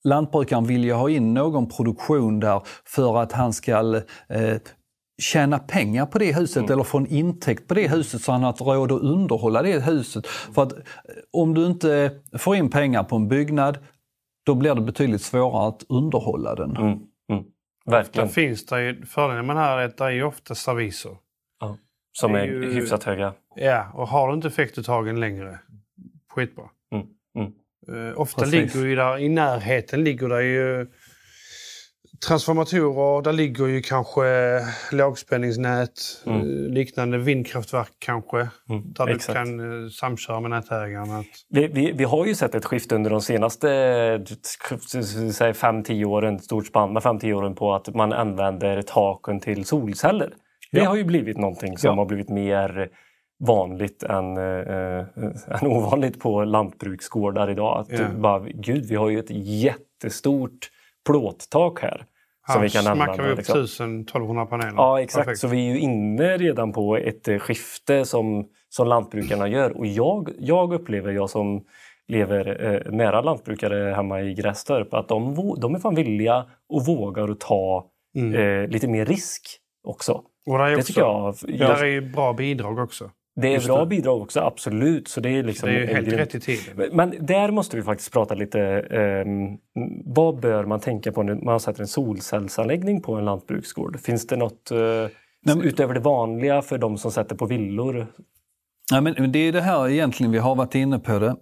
lantbrukaren vill ju ha in någon produktion där för att han ska eh, tjäna pengar på det huset eller få en intäkt på det huset så han har råd att underhålla det huset. För att eh, om du inte får in pengar på en byggnad då blir det betydligt svårare att underhålla den. Mm, mm. Verkligen. finns det ju, fördelen med det här är att det är ju ofta serviser. Som det är är ju- hyfsat höga. Ja, och har du inte effektuttagen längre, skitbra. Mm, mm. Eh, ofta Precis. ligger ju där, i närheten ligger det ju transformatorer, där ligger ju kanske lågspänningsnät, Mm. eh, liknande vindkraftverk kanske. Mm, Där du exakt. kan eh, samköra med nätägaren. Att, Vi, vi, vi har ju sett ett skifte under de senaste säg 5-10 åren, ett stort spann med 5-10 åren på att man använder taken till solceller. Det Ja. har ju blivit någonting som Ja. har blivit mer vanligt än, eh, än ovanligt på lantbruksgårdar idag. Att Ja. bara, Gud, vi har ju ett jättestort plåttak här. Här som vi kan använda. vi upp liksom. 1000-1200 paneler. Ja, exakt. Perfekt. Så vi är ju inne redan på ett eh, skifte som, som lantbrukarna gör. Och jag, jag upplever, jag som lever eh, nära lantbrukare hemma i Grästorp, att de, de är fan villiga och vågar att ta Mm. eh, lite mer risk också. Och där är Det tycker jag. Där är bra bidrag också. Det är just bra det. bidrag också, absolut. Så det är, liksom Det är ju helt grymt. rätt i tiden. Men- där måste vi faktiskt prata lite. ehm, vad bör man tänka på när man sätter en solcellsanläggning på en lantbruksgård? Finns det något eh, men- utöver det vanliga för de som sätter på villor? Ja, men det är det här egentligen, vi har varit inne på det.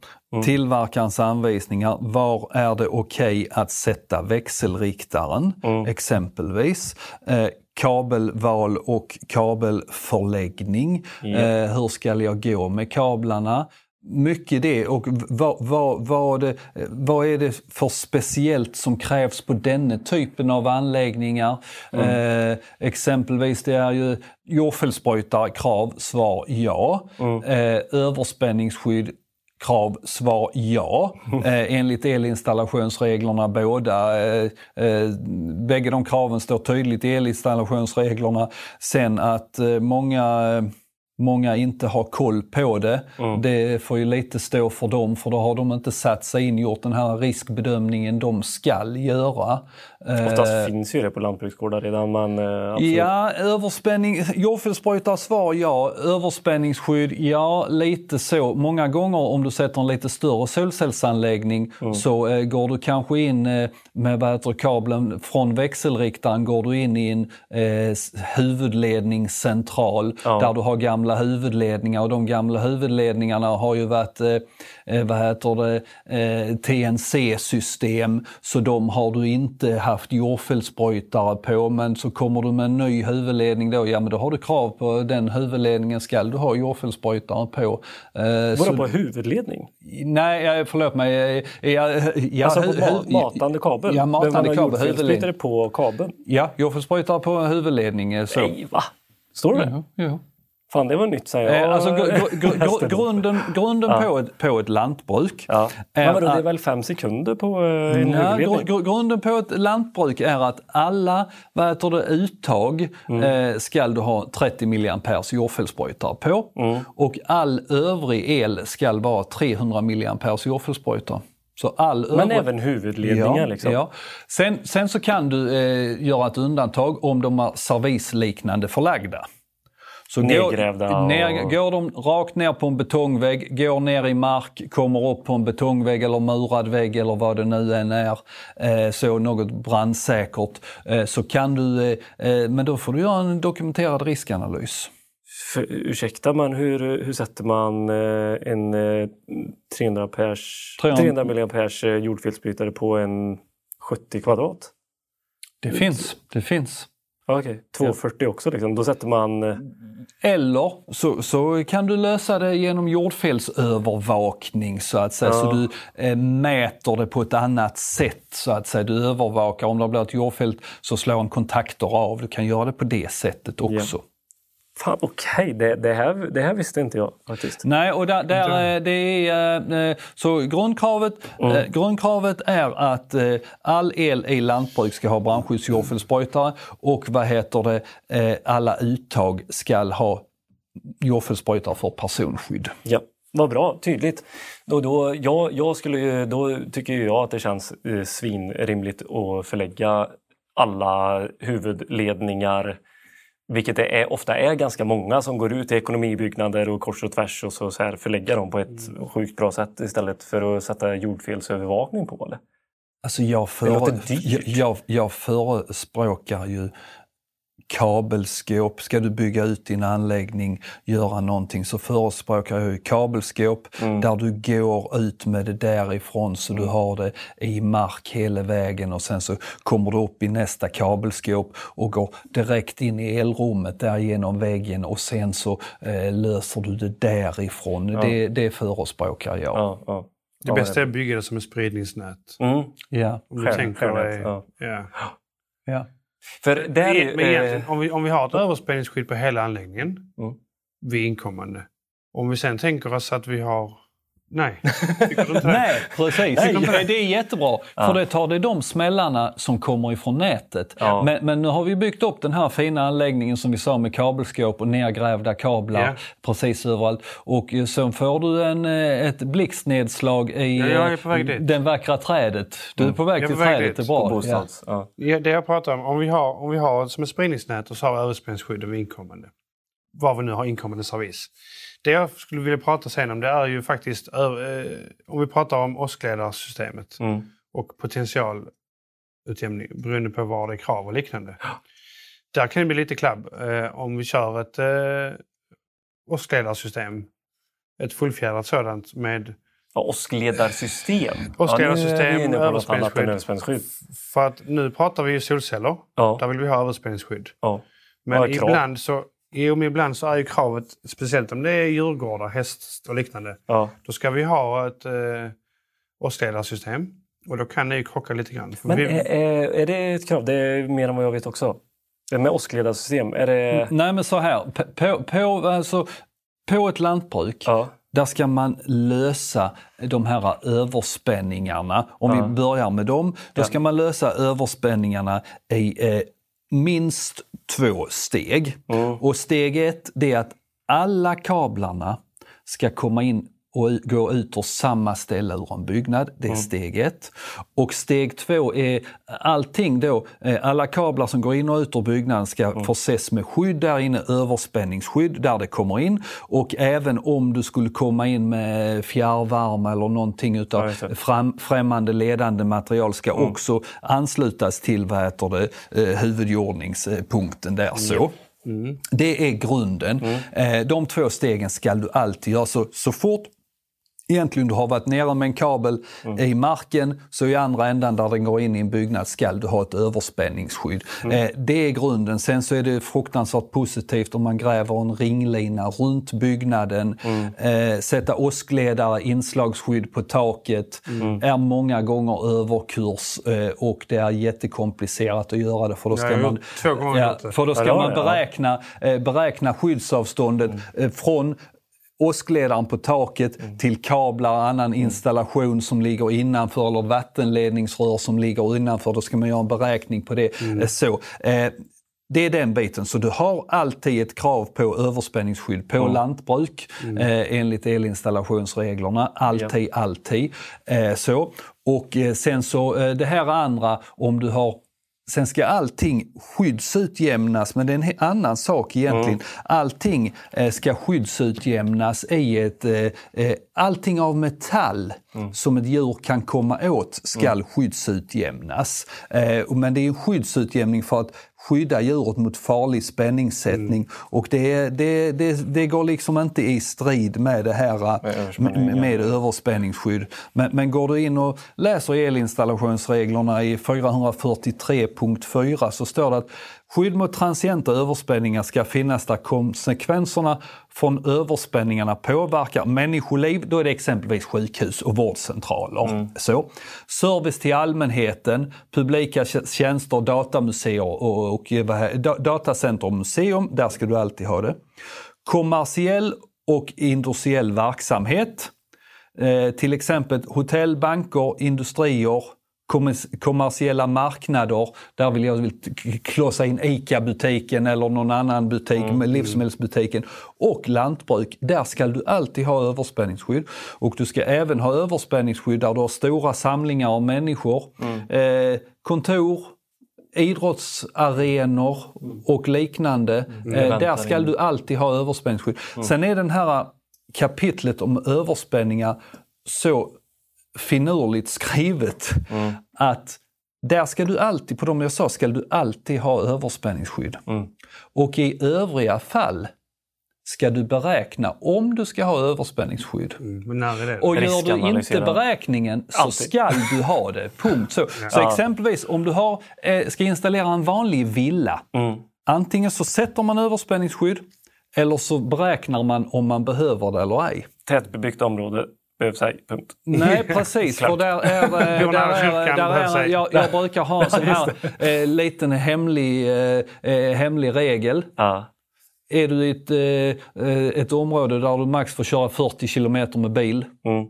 Tillverkarens anvisningar. Var är det okej att sätta växelriktaren exempelvis? Eh, kabelval och kabelförläggning. Eh, hur ska jag gå med kablarna? Mycket det och vad, vad, vad, det, vad är det för speciellt som krävs på denna typen av anläggningar? Eh, exempelvis det är ju jordfelsbrytare, krav, svar ja. Eh, överspänningsskydd, krav, svar ja. Eh, enligt elinstallationsreglerna båda. Eh, eh, bägge de kraven står tydligt i elinstallationsreglerna. Sen att eh, många eh, många inte har koll på det. Mm. Det får ju lite stå för dem för då har de inte satt sig in, gjort den här riskbedömningen de skall göra. Oftast Eh, finns ju det på lantbruksgårdar redan. Men, eh, absolut. Ja, överspänning. Jordfelssprutar svar ja. Överspänningsskydd, ja lite så. Många gånger om du sätter en lite större solcellsanläggning Mm. så eh, går du kanske in eh, med vad heter, kabeln från växelriktaren går du in i en eh, huvudledningscentral Ja. där du har gamla huvudledningar och de gamla huvudledningarna har ju varit eh, eh, vad heter det, eh, TNC-system så de har du inte haft jordfelsbrytare på men så kommer du med en ny huvudledning då, ja men då har du krav på den huvudledningen ska du ha jordfelsbrytare på. Eh, Vadå så- på huvudledning? Nej, ja, förlåt mig. Ja, ja, ja, alltså på matande kabel? Ja, matande kabel. jordfelsbrytare på kabeln? Ja, jordfelsbrytare på huvudledning. eh, Så. Nej, va? Står det? Jo, jo. Fan, det var nytt jag. Eh, Alltså, gr- gr- gr- grunden grunden på, ett, på ett lantbruk Ja. är Men vadå, det är väl fem sekunder på eh, en Ja, huvudledning? gr- gr- grunden på ett lantbruk är att alla vad det, uttag Mm. eh, ska du ha 30 mA jordfelsbrytare på Mm. och all övrig el ska vara 300 mA jordfelsbrytare. Så all Men även huvudledningar Ja, liksom? ja. Sen, sen så kan du eh, göra ett undantag om de är servisliknande förlagda. Så Nedgrävda Går, och- ner, går de rakt ner på en betongvägg, går ner i mark, kommer upp på en betongvägg eller murad vägg eller vad det nu än är, eh, så något brandsäkert, eh, så kan du, eh, eh, men då får du göra en dokumenterad riskanalys. För, ursäkta, men hur, hur sätter man eh, en eh, 300, pers, 300 300 milliampers eh, jordfelsbrytare på en 70 kvadrat? Det finns, det finns. Ja, Okej, 240 också liksom. Då sätter man... eh, Eller så, så kan du lösa det genom jordfelsövervakning så att säga. Så Ja. du eh, mäter det på ett annat sätt så att säga. Du övervakar, om det blir ett jordfält så slår en kontaktor av. Du kan göra det på det sättet också. Fan okej, det, det, här, det här visste inte jag faktiskt. Nej, och där, där, eh, det är, eh, så grundkravet, eh, grundkravet är att eh, all el i lantbruk ska ha brandskyddsjordfelsbrytare och vad heter det, eh, alla uttag ska ha jordfelsbrytare för personskydd. Ja, vad bra, tydligt. Då, då, jag, jag skulle, då tycker jag att det känns eh, svinrimligt att förlägga alla huvudledningar vilket det är, ofta är ganska många som går ut i ekonomibyggnader och kors och tvärs och så, så här förlägga dem på ett sjukt bra sätt istället för att sätta jordfelsövervakning på. Eller? Alltså jag, Det låter före, dyrt. jag, jag, jag förespråkar ju kabelskåp. Ska du bygga ut din anläggning, göra någonting, så förespråkar jag ju kabelskåp Mm. där du går ut med det därifrån så du har det i mark hela vägen och sen så kommer du upp i nästa kabelskåp och går direkt in i elrummet där genom väggen och sen så eh, löser du det därifrån. Det, det förespråkar jag. Ja, ja. Det Ja, bästa är att bygga det som ett spridningsnät. Mm. Ja. Om du Stjärn- tänker dig... ja. Ja. För där, Men, men eh, egentligen, om, vi, om vi har ett överspänningsskydd på hela anläggningen Mm. vid inkommande. Om vi sen tänker oss att vi har... Nej, tycker du inte det? Nej, precis. Nej. Det, det är jättebra. För det tar det de smällarna som kommer ifrån nätet. Ja. Men, men nu har vi byggt upp den här fina anläggningen som vi sa med kabelskåp och nergrävda kablar Ja. precis överallt. Och eh, sen får du en, eh, ett blixtnedslag i Ja, den vackra trädet. Du är på väg till på väg trädet, det är bra. Ja. Ja, det jag pratar om, om vi har, om vi har som ett spridningsnät och så har vi överspänningsskydd vid inkommande. Var vi nu har inkommande servis. Det jag skulle vilja prata sen om det är ju faktiskt eh, om vi pratar om åskledarsystemet Mm. och potentialutjämning beroende på var det är krav och liknande. Där kan det bli lite klabb eh, om vi kör ett eh, åskledarsystem. Ett fullfjädrat sådant med Ja, åskledarsystem. Åskledarsystem, ja, överspänningsskydd. överspänningsskydd. För att nu pratar vi ju solceller. Ja, Där vill vi ha överspänningsskydd. ja. Men ibland så, jo, men ibland så är ju kravet, speciellt om det är djurgårdar, häst och liknande, ja. då ska vi ha ett eh. Och då kan det ju krocka lite grann. Men vi, är, är, det ett krav? Det är mer än vad jag vet också. Det med åskledarsystem, är det... Nej men så här, på, på, på, alltså, på ett lantbruk Ja, Där ska man lösa de här överspänningarna. Om Ja. vi börjar med dem, då ska man lösa överspänningarna i eh, minst två steg. Mm. Och steg ett, det är att alla kablarna ska komma in och gå ut ur samma ställe ur en byggnad. Det är steg ett. Och steg två är allting då, eh, alla kablar som går in och ut ur byggnaden ska förses med skydd där inne, överspänningsskydd där det kommer in. Och även om du skulle komma in med fjärrvärme eller någonting utav fram, främmande ledande material ska också anslutas till vad heter det, eh, huvudjordningspunkten där. Så. Det är grunden. Eh, De två stegen ska du alltid göra. Så, så fort egentligen du har varit nere med en kabel i marken så i andra ändan där den går in i en byggnad ska du ha ett överspänningsskydd. Eh, det är grunden. Sen så är det fruktansvärt positivt om man gräver en ringlina runt byggnaden, eh, sätta åskledare, inslagsskydd på taket. är många gånger överkurs eh, och det är jättekomplicerat att göra det för då ska man, ja, för då ska man beräkna, eh, beräkna skyddsavståndet eh, från åskledaren på taket till kablar och annan installation som ligger innanför eller vattenledningsrör som ligger innanför. Då ska man göra en beräkning på det. Eh, Så, eh, det är den biten. Så du har alltid ett krav på överspänningsskydd på lantbruk eh, enligt elinstallationsreglerna. Alltid, alltid. Eh, så. Och eh, sen så eh, det här andra om du har Sen ska allting skyddsutjämnas, men det är en annan sak egentligen. Allting eh, ska skyddsutjämnas i ett... Eh, eh, allting av metall som ett djur kan komma åt ska skyddsutjämnas. Eh, och men det är en skyddsutjämning för att skydda djuret mot farlig spänningssättning. Och det, det, det, det går liksom inte i strid med det här eh, med, med överspänningsskydd. Men, men går du in och läser elinstallationsreglerna i 443.4 så står det att skydd mot transienta överspänningar ska finnas där konsekvenserna från överspänningarna påverkar människoliv. Då är det exempelvis sjukhus och vårdcentraler. Så. Service till allmänheten, publika tjänster, datamuseer och, och datacenter och museum. Där ska du alltid ha det. Kommersiell och industriell verksamhet. Eh, till exempel hotell, banker, industrier, kommersiella marknader. Där vill jag klossa in ICA-butiken eller någon annan butik, med livsmedelsbutiken. Och lantbruk, där ska du alltid ha överspänningsskydd. Och du ska även ha överspänningsskydd där du har stora samlingar av människor. Eh, kontor, idrottsarenor och liknande. Eh, där ska du alltid ha överspänningsskydd. Sen är den här kapitlet om överspänningar så finurligt skrivet att där ska du alltid, på de jag sa, ska du alltid ha överspänningsskydd. Och i övriga fall ska du beräkna om du ska ha överspänningsskydd. Men när är det? Och gör du inte Riskanalysera. beräkningen så Alltid. ska du ha det. Punkt. Så, så exempelvis om du har, eh, ska installera en vanlig villa. Antingen så sätter man överspänningsskydd eller så beräknar man om man behöver det eller ej. Tätbebyggt område behövs ej. Punkt. Nej precis, för där är, eh, där är, där är jag, jag brukar ha en sån här eh, liten hemlig, eh, eh, hemlig regel. Ja. Är du i ett, eh, eh, ett område där du max får köra 40 kilometer med bil, Mm.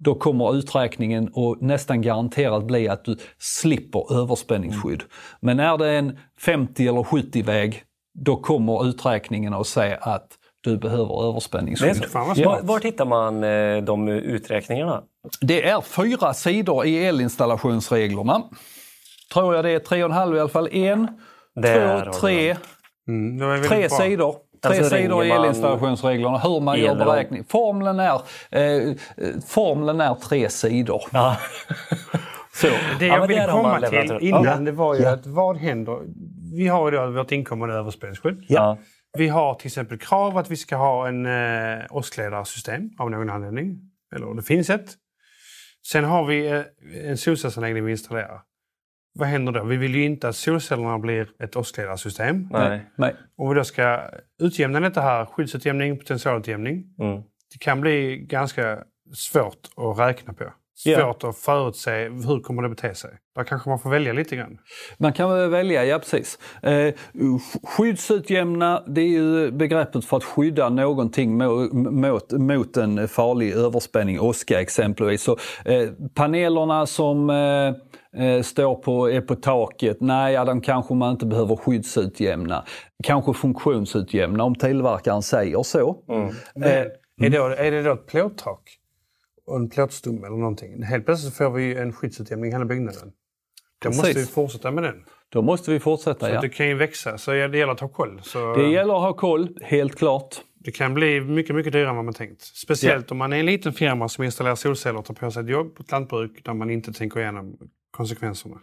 då kommer uträkningen och nästan garanterat bli att du slipper överspänningsskydd. Men är det en 50 eller 70-väg, då kommer uträkningen att säga att du behöver överspänningsskydd. Var, var hittar man eh, de uträkningarna? Det är fyra sidor i elinstallationsreglerna. Tror jag det är tre och en halv i alla fall. En, Där två, du tre, Mm, tre bra. sidor. Tre Alltså sidor i elinstallationsreglerna, hur man gör beräkning. Formeln är, eh, formeln är tre sidor. Ja. Så. Det Ja, jag men ville komma till innan Ja. det var ju att vad händer? Vi har ju då vårt inkommande överspänningsskydd. Ja. Vi har till exempel krav att vi ska ha en eh, åskledarsystem av någon anledning. Eller det finns ett. Sen har vi eh, en solcellsanläggning vi installerar. Vad händer då? Vi vill ju inte att solcellerna blir ett åskledarsystem. Nej. Nej. Om vi då ska utjämna detta här, skyddsutjämning, potentialutjämning. Mm. Det kan bli ganska svårt att räkna på. Svårt att förutse hur kommer det bete sig. Där kanske man får välja lite grann. Man kan väl välja, ja precis. Eh, skyddsutjämna, det är ju begreppet för att skydda någonting mot, mot, mot en farlig överspänning, åska exempelvis. Så, eh, panelerna som eh, eh, står på, är på taket, nej, ja, de kanske man inte behöver skyddsutjämna. Kanske funktionsutjämna om tillverkaren säger så. Mm. Eh, är, det, är det då ett plåttak? Och en plåtstomme eller någonting? Helt plötsligt får vi en skyddsutjämning i hela byggnaden. Då måste vi fortsätta med den. Då måste vi fortsätta, så ja. Det kan ju växa, så det gäller att ha koll. Så det gäller att ha koll, helt klart. Det kan bli mycket, mycket dyrare än vad man tänkt. Speciellt ja. om man är en liten firma som installerar solceller och tar på sig ett jobb på ett lantbruk där man inte tänker igenom konsekvenserna.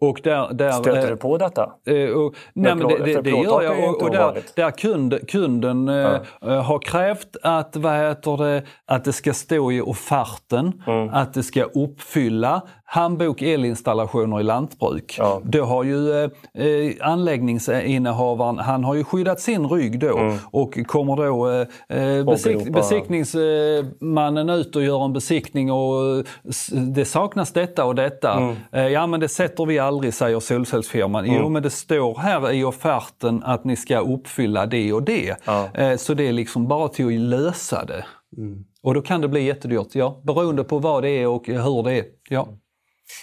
Och där, där, Stöter eh, du på detta? Eh, och, nej, men det, det, det gör jag. Och, och där, där kund, kunden ja. eh, har krävt att, vad heter det, att det ska stå i offerten, mm. att det ska uppfylla handbok elinstallationer i lantbruk. Ja. Då har ju eh, eh, anläggningsinnehavaren, han har ju skyddat sin rygg då mm. och kommer då eh, eh besik, besiktningsmannen ut och gör en besiktning och det saknas detta och detta. Mm. Eh, ja men det sätter vi aldrig, säger solcellsfirman. Mm. Jo men det står här i offerten att ni ska uppfylla det och det. Ja. Eh, så det är liksom bara till att lösa det. Mm. Och då kan det bli jättedyrt, ja. Beroende på vad det är och hur det är. Ja.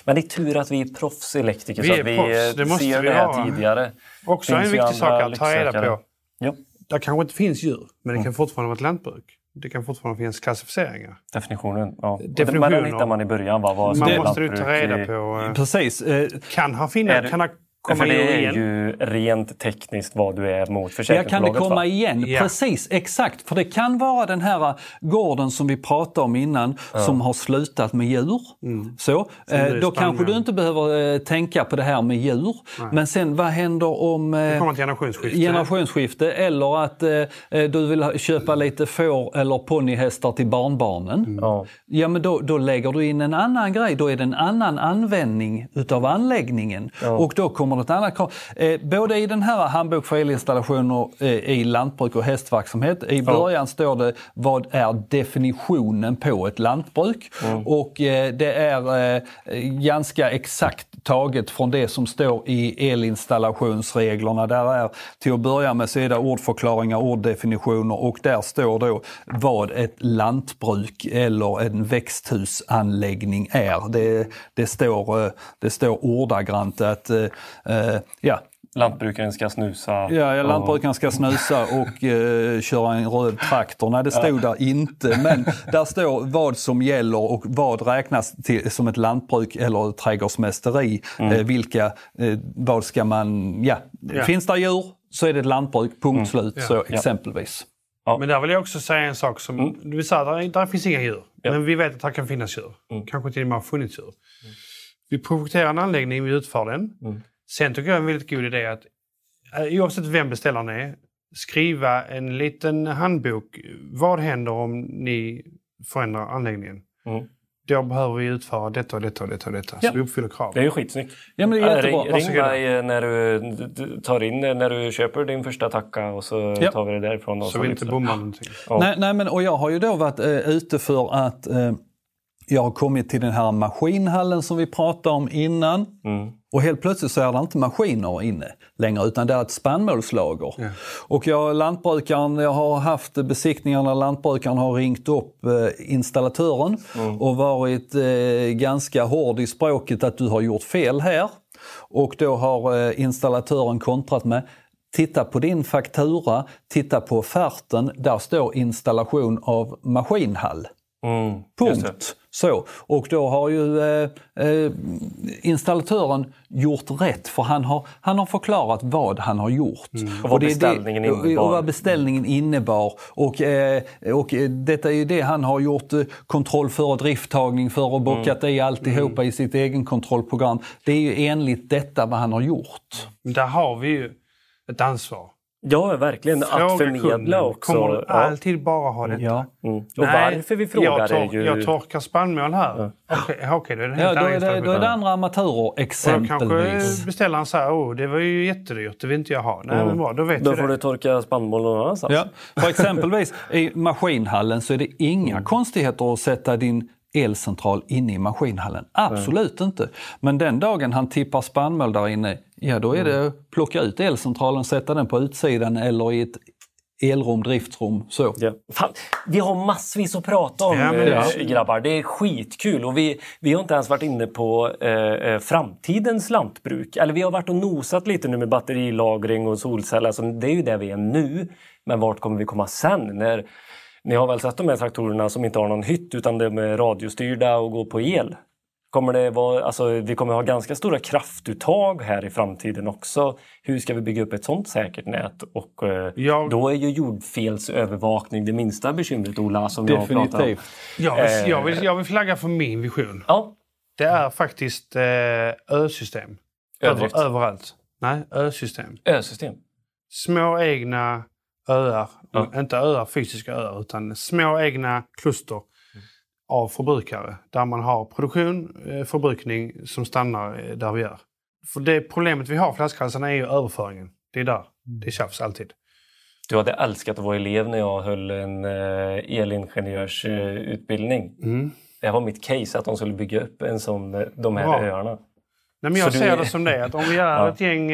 Men det är tur att vi är proffselektriker vi så att vi proffs. det måste ser vi det här ha. tidigare. Också en viktig sak att ta reda på. Ja. Det kanske inte finns djur, men det kan mm. fortfarande vara ett lantbruk. Det kan fortfarande finnas klassificeringar. Definitionen, ja. Definitioner. Men den hittar man i början, va? Vad man måste ju ta reda på. Eh, Precis. Eh, kan ha finnas, kan ha komma För det är igen. ju rent tekniskt vad du är mot försäkringsbolaget. Ja, kan det komma va? igen? Ja. Precis, exakt. För det kan vara den här gården som vi pratade om innan ja. som har slutat med djur. Mm. Så, eh, då kanske du inte behöver eh, tänka på det här med djur. Nej. Men sen vad händer om eh, generationsskifte. generationsskifte eller att eh, eh, du vill köpa lite får eller ponnyhästar till barnbarnen. Mm. Ja. ja, men då, då lägger du in en annan grej. Då är det en annan användning utav anläggningen. Och då kommer kommer något annat krav. Eh, både i den här handbok för elinstallationer eh, i lantbruk och hästverksamhet. I början ja. står det vad är definitionen på ett lantbruk? Mm. Och eh, det är eh, ganska exakt taget från det som står i elinstallationsreglerna. Där är till att börja med så är det ordförklaringar, orddefinitioner och där står då vad ett lantbruk eller en växthusanläggning är. Det, det, står, eh, det står ordagrant att eh, eh, ja, Lantbrukaren ska snusa? Ja, ja lantbrukaren ska snusa och uh, köra en röd traktor. Nej, det stod ja. där inte. Men där står vad som gäller och vad räknas till, som ett lantbruk eller ett trädgårdsmästeri. Mm. Uh, vilka, uh, vad ska man, ja. ja. Finns det djur så är det ett lantbruk, punkt mm. slut. Ja. Så exempelvis. Ja. Men där vill jag också säga en sak som, mm. du sa, där, där finns inga djur. Men vi vet att det kan finnas djur. Mm. Kanske till och med har funnits djur. Mm. Vi projekterar en anläggning, vi utför den. Sen tycker jag en väldigt god idé att eh, oavsett vem beställaren är, skriva en liten handbok. Vad händer om ni förändrar anläggningen? Mm. Då behöver vi utföra detta och detta och detta och detta. Ja. Så vi uppfyller krav. Det är ju skitsnyggt. Ja, men det är jättebra. Ring, ring mig när du tar in när du köper din första tacka och så ja. tar vi det därifrån. Och så, så vi inte bommar någonting. Ja. Nej, nej, men, och jag har ju då varit uh, ute för att uh, jag har kommit till den här maskinhallen som vi pratade om innan. Mm. Och helt plötsligt så är det inte maskiner inne längre utan det är ett spannmålslager. Ja. Och jag, lantbrukaren, jag har haft besiktningar när lantbrukaren har ringt upp eh, installatören mm. och varit eh, ganska hård i språket att du har gjort fel här. Och då har eh, installatören kontrat med Titta på din faktura, titta på offerten, där står installation av maskinhall. Mm, Punkt. Så. Och då har ju eh, eh, installatören gjort rätt för han har, han har förklarat vad han har gjort. Mm. Och vad beställningen innebar. Och vad beställningen innebar. Och, eh, och detta är ju det han har gjort eh, kontroll för och drifttagning för och bockat mm. i alltihopa mm. i sitt egen kontrollprogram. Det är ju enligt detta vad han har gjort. Där har vi ju ett ansvar. Ja, verkligen. Fråga att förmedla kunden. också. Kommer du alltid bara ha detta? Ja. Mm. Och Nej, varför vi frågar jag, tor är ju... jag torkar spannmål här. Ja. Okej, okay, då är det ja, då är det, då är det andra amatörer exempelvis. Och då kanske beställaren säger oh, det var ju jättedyrt, det vill inte jag ha. Nej, mm. men bra, då vet Då vi får det. du torka spannmål någon annanstans. Ja. För exempelvis i maskinhallen så är det inga mm. konstigheter att sätta din elcentral inne i maskinhallen. Absolut mm. inte. Men den dagen han tippar spannmål där inne, ja då är det att plocka ut elcentralen, sätta den på utsidan eller i ett elrum, driftsrum. Så. Ja. Fan, vi har massvis att prata om ja, äh, grabbar. Det är skitkul och vi, vi har inte ens varit inne på äh, framtidens lantbruk. Eller vi har varit och nosat lite nu med batterilagring och solceller. Alltså, det är ju där vi är nu. Men vart kommer vi komma sen? När, ni har väl sett de här traktorerna som inte har någon hytt utan de är radiostyrda och går på el? Kommer det vara, alltså, vi kommer ha ganska stora kraftuttag här i framtiden också. Hur ska vi bygga upp ett sånt säkert nät? Och eh, jag... då är ju jordfelsövervakning det minsta bekymret, Ola, som Definitivt. jag pratar om. Jag vill, eh, jag, vill, jag vill flagga för min vision. Ja. Det är faktiskt eh, ö-system. Över, överallt. Nej, ö-system. Ö-system? Små egna öar. Ja. Inte öar, fysiska öar, utan små egna kluster av förbrukare. Där man har produktion, eh, förbrukning som stannar eh, där vi är. För det problemet vi har, flaskhalsarna, är ju överföringen. Det är där mm. det tjafs alltid. Du hade älskat att vara elev när jag höll en eh, elingenjörsutbildning. Mm. Det var mitt case, att de skulle bygga upp en sån, de här Bra. öarna. Nej, men jag Så ser du... det som det, att om vi är ja. ett gäng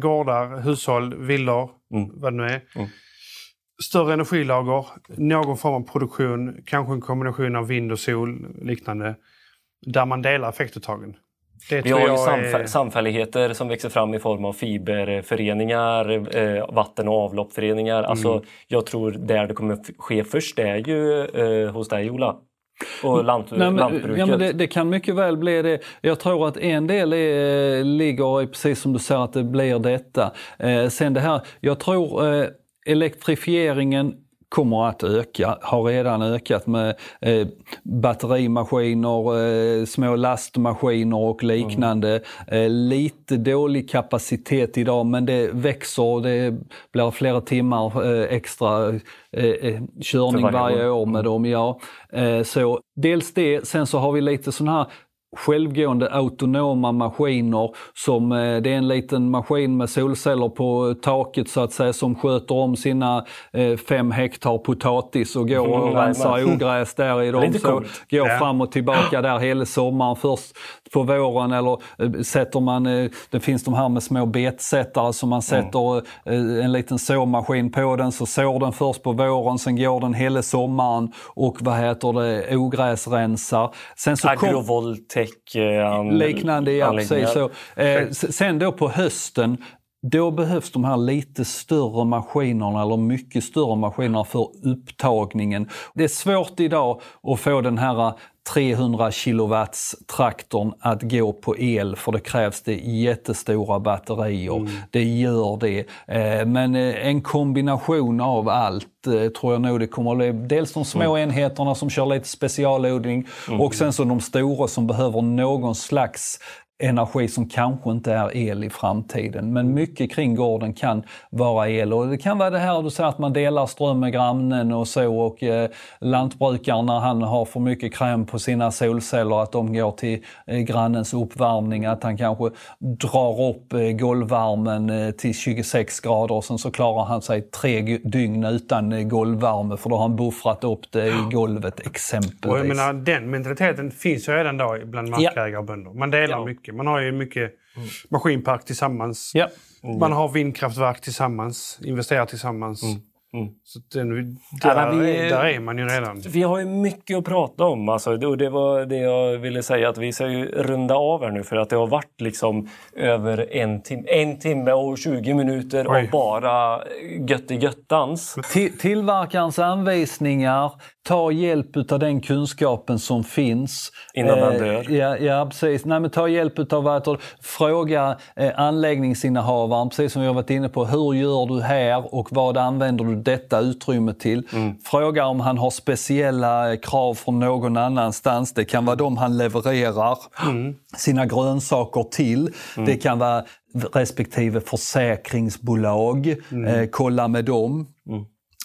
gårdar, hushåll, villor, mm. vad det nu är. Mm större energilager, någon form av produktion, kanske en kombination av vind och sol liknande, där man delar effektuttagen. Det Vi har ju samfä är... samfälligheter som växer fram i form av fiberföreningar, eh, vatten och avloppsföreningar. Mm. Alltså, jag tror där det kommer ske först är ju eh, hos dig Ola. Och lant Nej, men, lantbruket. Ja, men det, det, kan mycket väl bli det. Jag tror att en del är, ligger i precis som du säger att det blir detta. Eh, sen det här, jag tror eh, elektrifieringen kommer att öka, har redan ökat med eh, batterimaskiner, eh, små lastmaskiner och liknande. Mm. Eh, lite dålig kapacitet idag men det växer, det blir flera timmar eh, extra eh, eh, körning varje, varje år med mm. dem. Ja. så dels det, sen så har vi lite sån här självgående autonoma maskiner som eh, det är en liten maskin med solceller på taket så att säga som sköter om sina eh, fem hektar potatis och går och mm, rensar ogräs där i dem. Så går fram och tillbaka där hela sommaren. Först på våren eller eh, sätter man, det finns de här med små betsättare som man mm. sätter mm. en liten såmaskin på den så sår den först på våren, sen går den hela sommaren och vad heter det, ogräsrensar. Sen så Agrovoltec tech Liknande, ja precis så. Eh, sen då på hösten då behövs de här lite större maskinerna eller mycket större maskinerna för upptagningen. Det är svårt idag att få den här 300 kilowatts traktorn att gå på el för det krävs det jättestora batterier. Mm. Det gör det. Eh, men eh, en kombination av allt eh, tror jag nog det kommer att bli. Dels de små mm. enheterna som kör lite specialodling mm. och sen så de stora som behöver någon slags energi som kanske inte är el i framtiden. Men mycket kring gården kan vara el och det kan vara det här du säger att man delar ström med grannen och så och eh, lantbrukaren när han har för mycket kräm på sina solceller att de går till eh, grannens uppvärmning, att han kanske drar upp eh, golvvärmen eh, till 26 grader och sen så klarar han sig tre dygn utan eh, golvvärme för då har han buffrat upp det i golvet exempelvis. Och jag menar, den mentaliteten finns ju redan då bland markägare och bönder. Man delar ja. mycket mycket. Man har ju mycket mm. maskinpark tillsammans. Ja. Mm. Man har vindkraftverk tillsammans, investerar tillsammans. Mm. Mm. Så den, där, ja, vi, där är man ju redan. Vi har ju mycket att prata om. Alltså, det var det jag ville säga, att vi ska ju runda av här nu för att det har varit liksom över en, tim en timme och 20 minuter Oj. och bara gött i göttans. Till, tillverkarens anvisningar, ta hjälp av den kunskapen som finns. Innan man eh, dör? Ja, ja precis. Nej, men ta hjälp av att fråga eh, anläggningsinnehavaren, precis som vi har varit inne på. Hur gör du här och vad använder du detta utrymme till? Mm. Fråga om han har speciella krav från någon annanstans. Det kan vara de han levererar mm. sina grönsaker till. Mm. Det kan vara respektive försäkringsbolag. Mm. Eh, kolla med dem.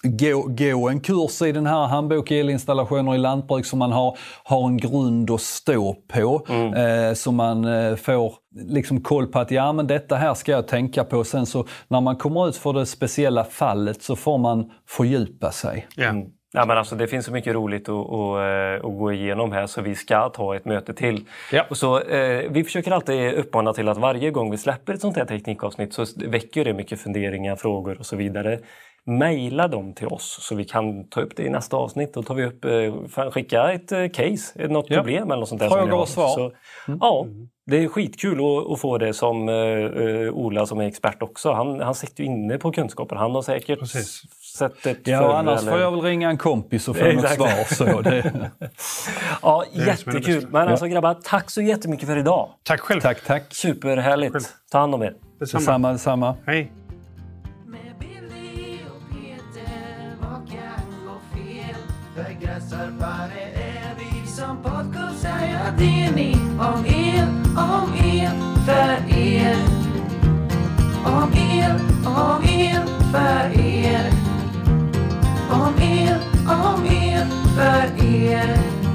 Gå, gå en kurs i den här handbok elinstallationer i lantbruk som man har, har en grund att stå på. Mm. Eh, så man eh, får liksom koll på att ja men detta här ska jag tänka på. Sen så när man kommer ut för det speciella fallet så får man fördjupa sig. Ja. Mm. Ja, men alltså, det finns så mycket roligt att, att, att gå igenom här så vi ska ta ett möte till. Ja. Och så, eh, vi försöker alltid uppmana till att varje gång vi släpper ett sånt här teknikavsnitt så väcker det mycket funderingar, frågor och så vidare. Mejla dem till oss så vi kan ta upp det i nästa avsnitt. Då tar vi upp, eh, skicka ett eh, case, något Ja. problem eller något sånt där. Frågor och svar. Så, Ja, det är skitkul att, att få det som uh, Ola som är expert också. Han, han sitter ju inne på kunskaper. Han har säkert Precis. sett ett Ja, förr annars eller- får jag väl ringa en kompis och få något Exakt. svar. Så det, Ja, det jättekul. Men alltså grabbar, tack så jättemycket för idag. Tack själv. tack, tack. Superhärligt. Ta hand om er. Detsamma. Detsamma, detsamma. Hej. För gräsarpare är vi som podcastar, ja det är ni. Om el, om el, för er. Om el, om el, för er. Om el, om el, för er.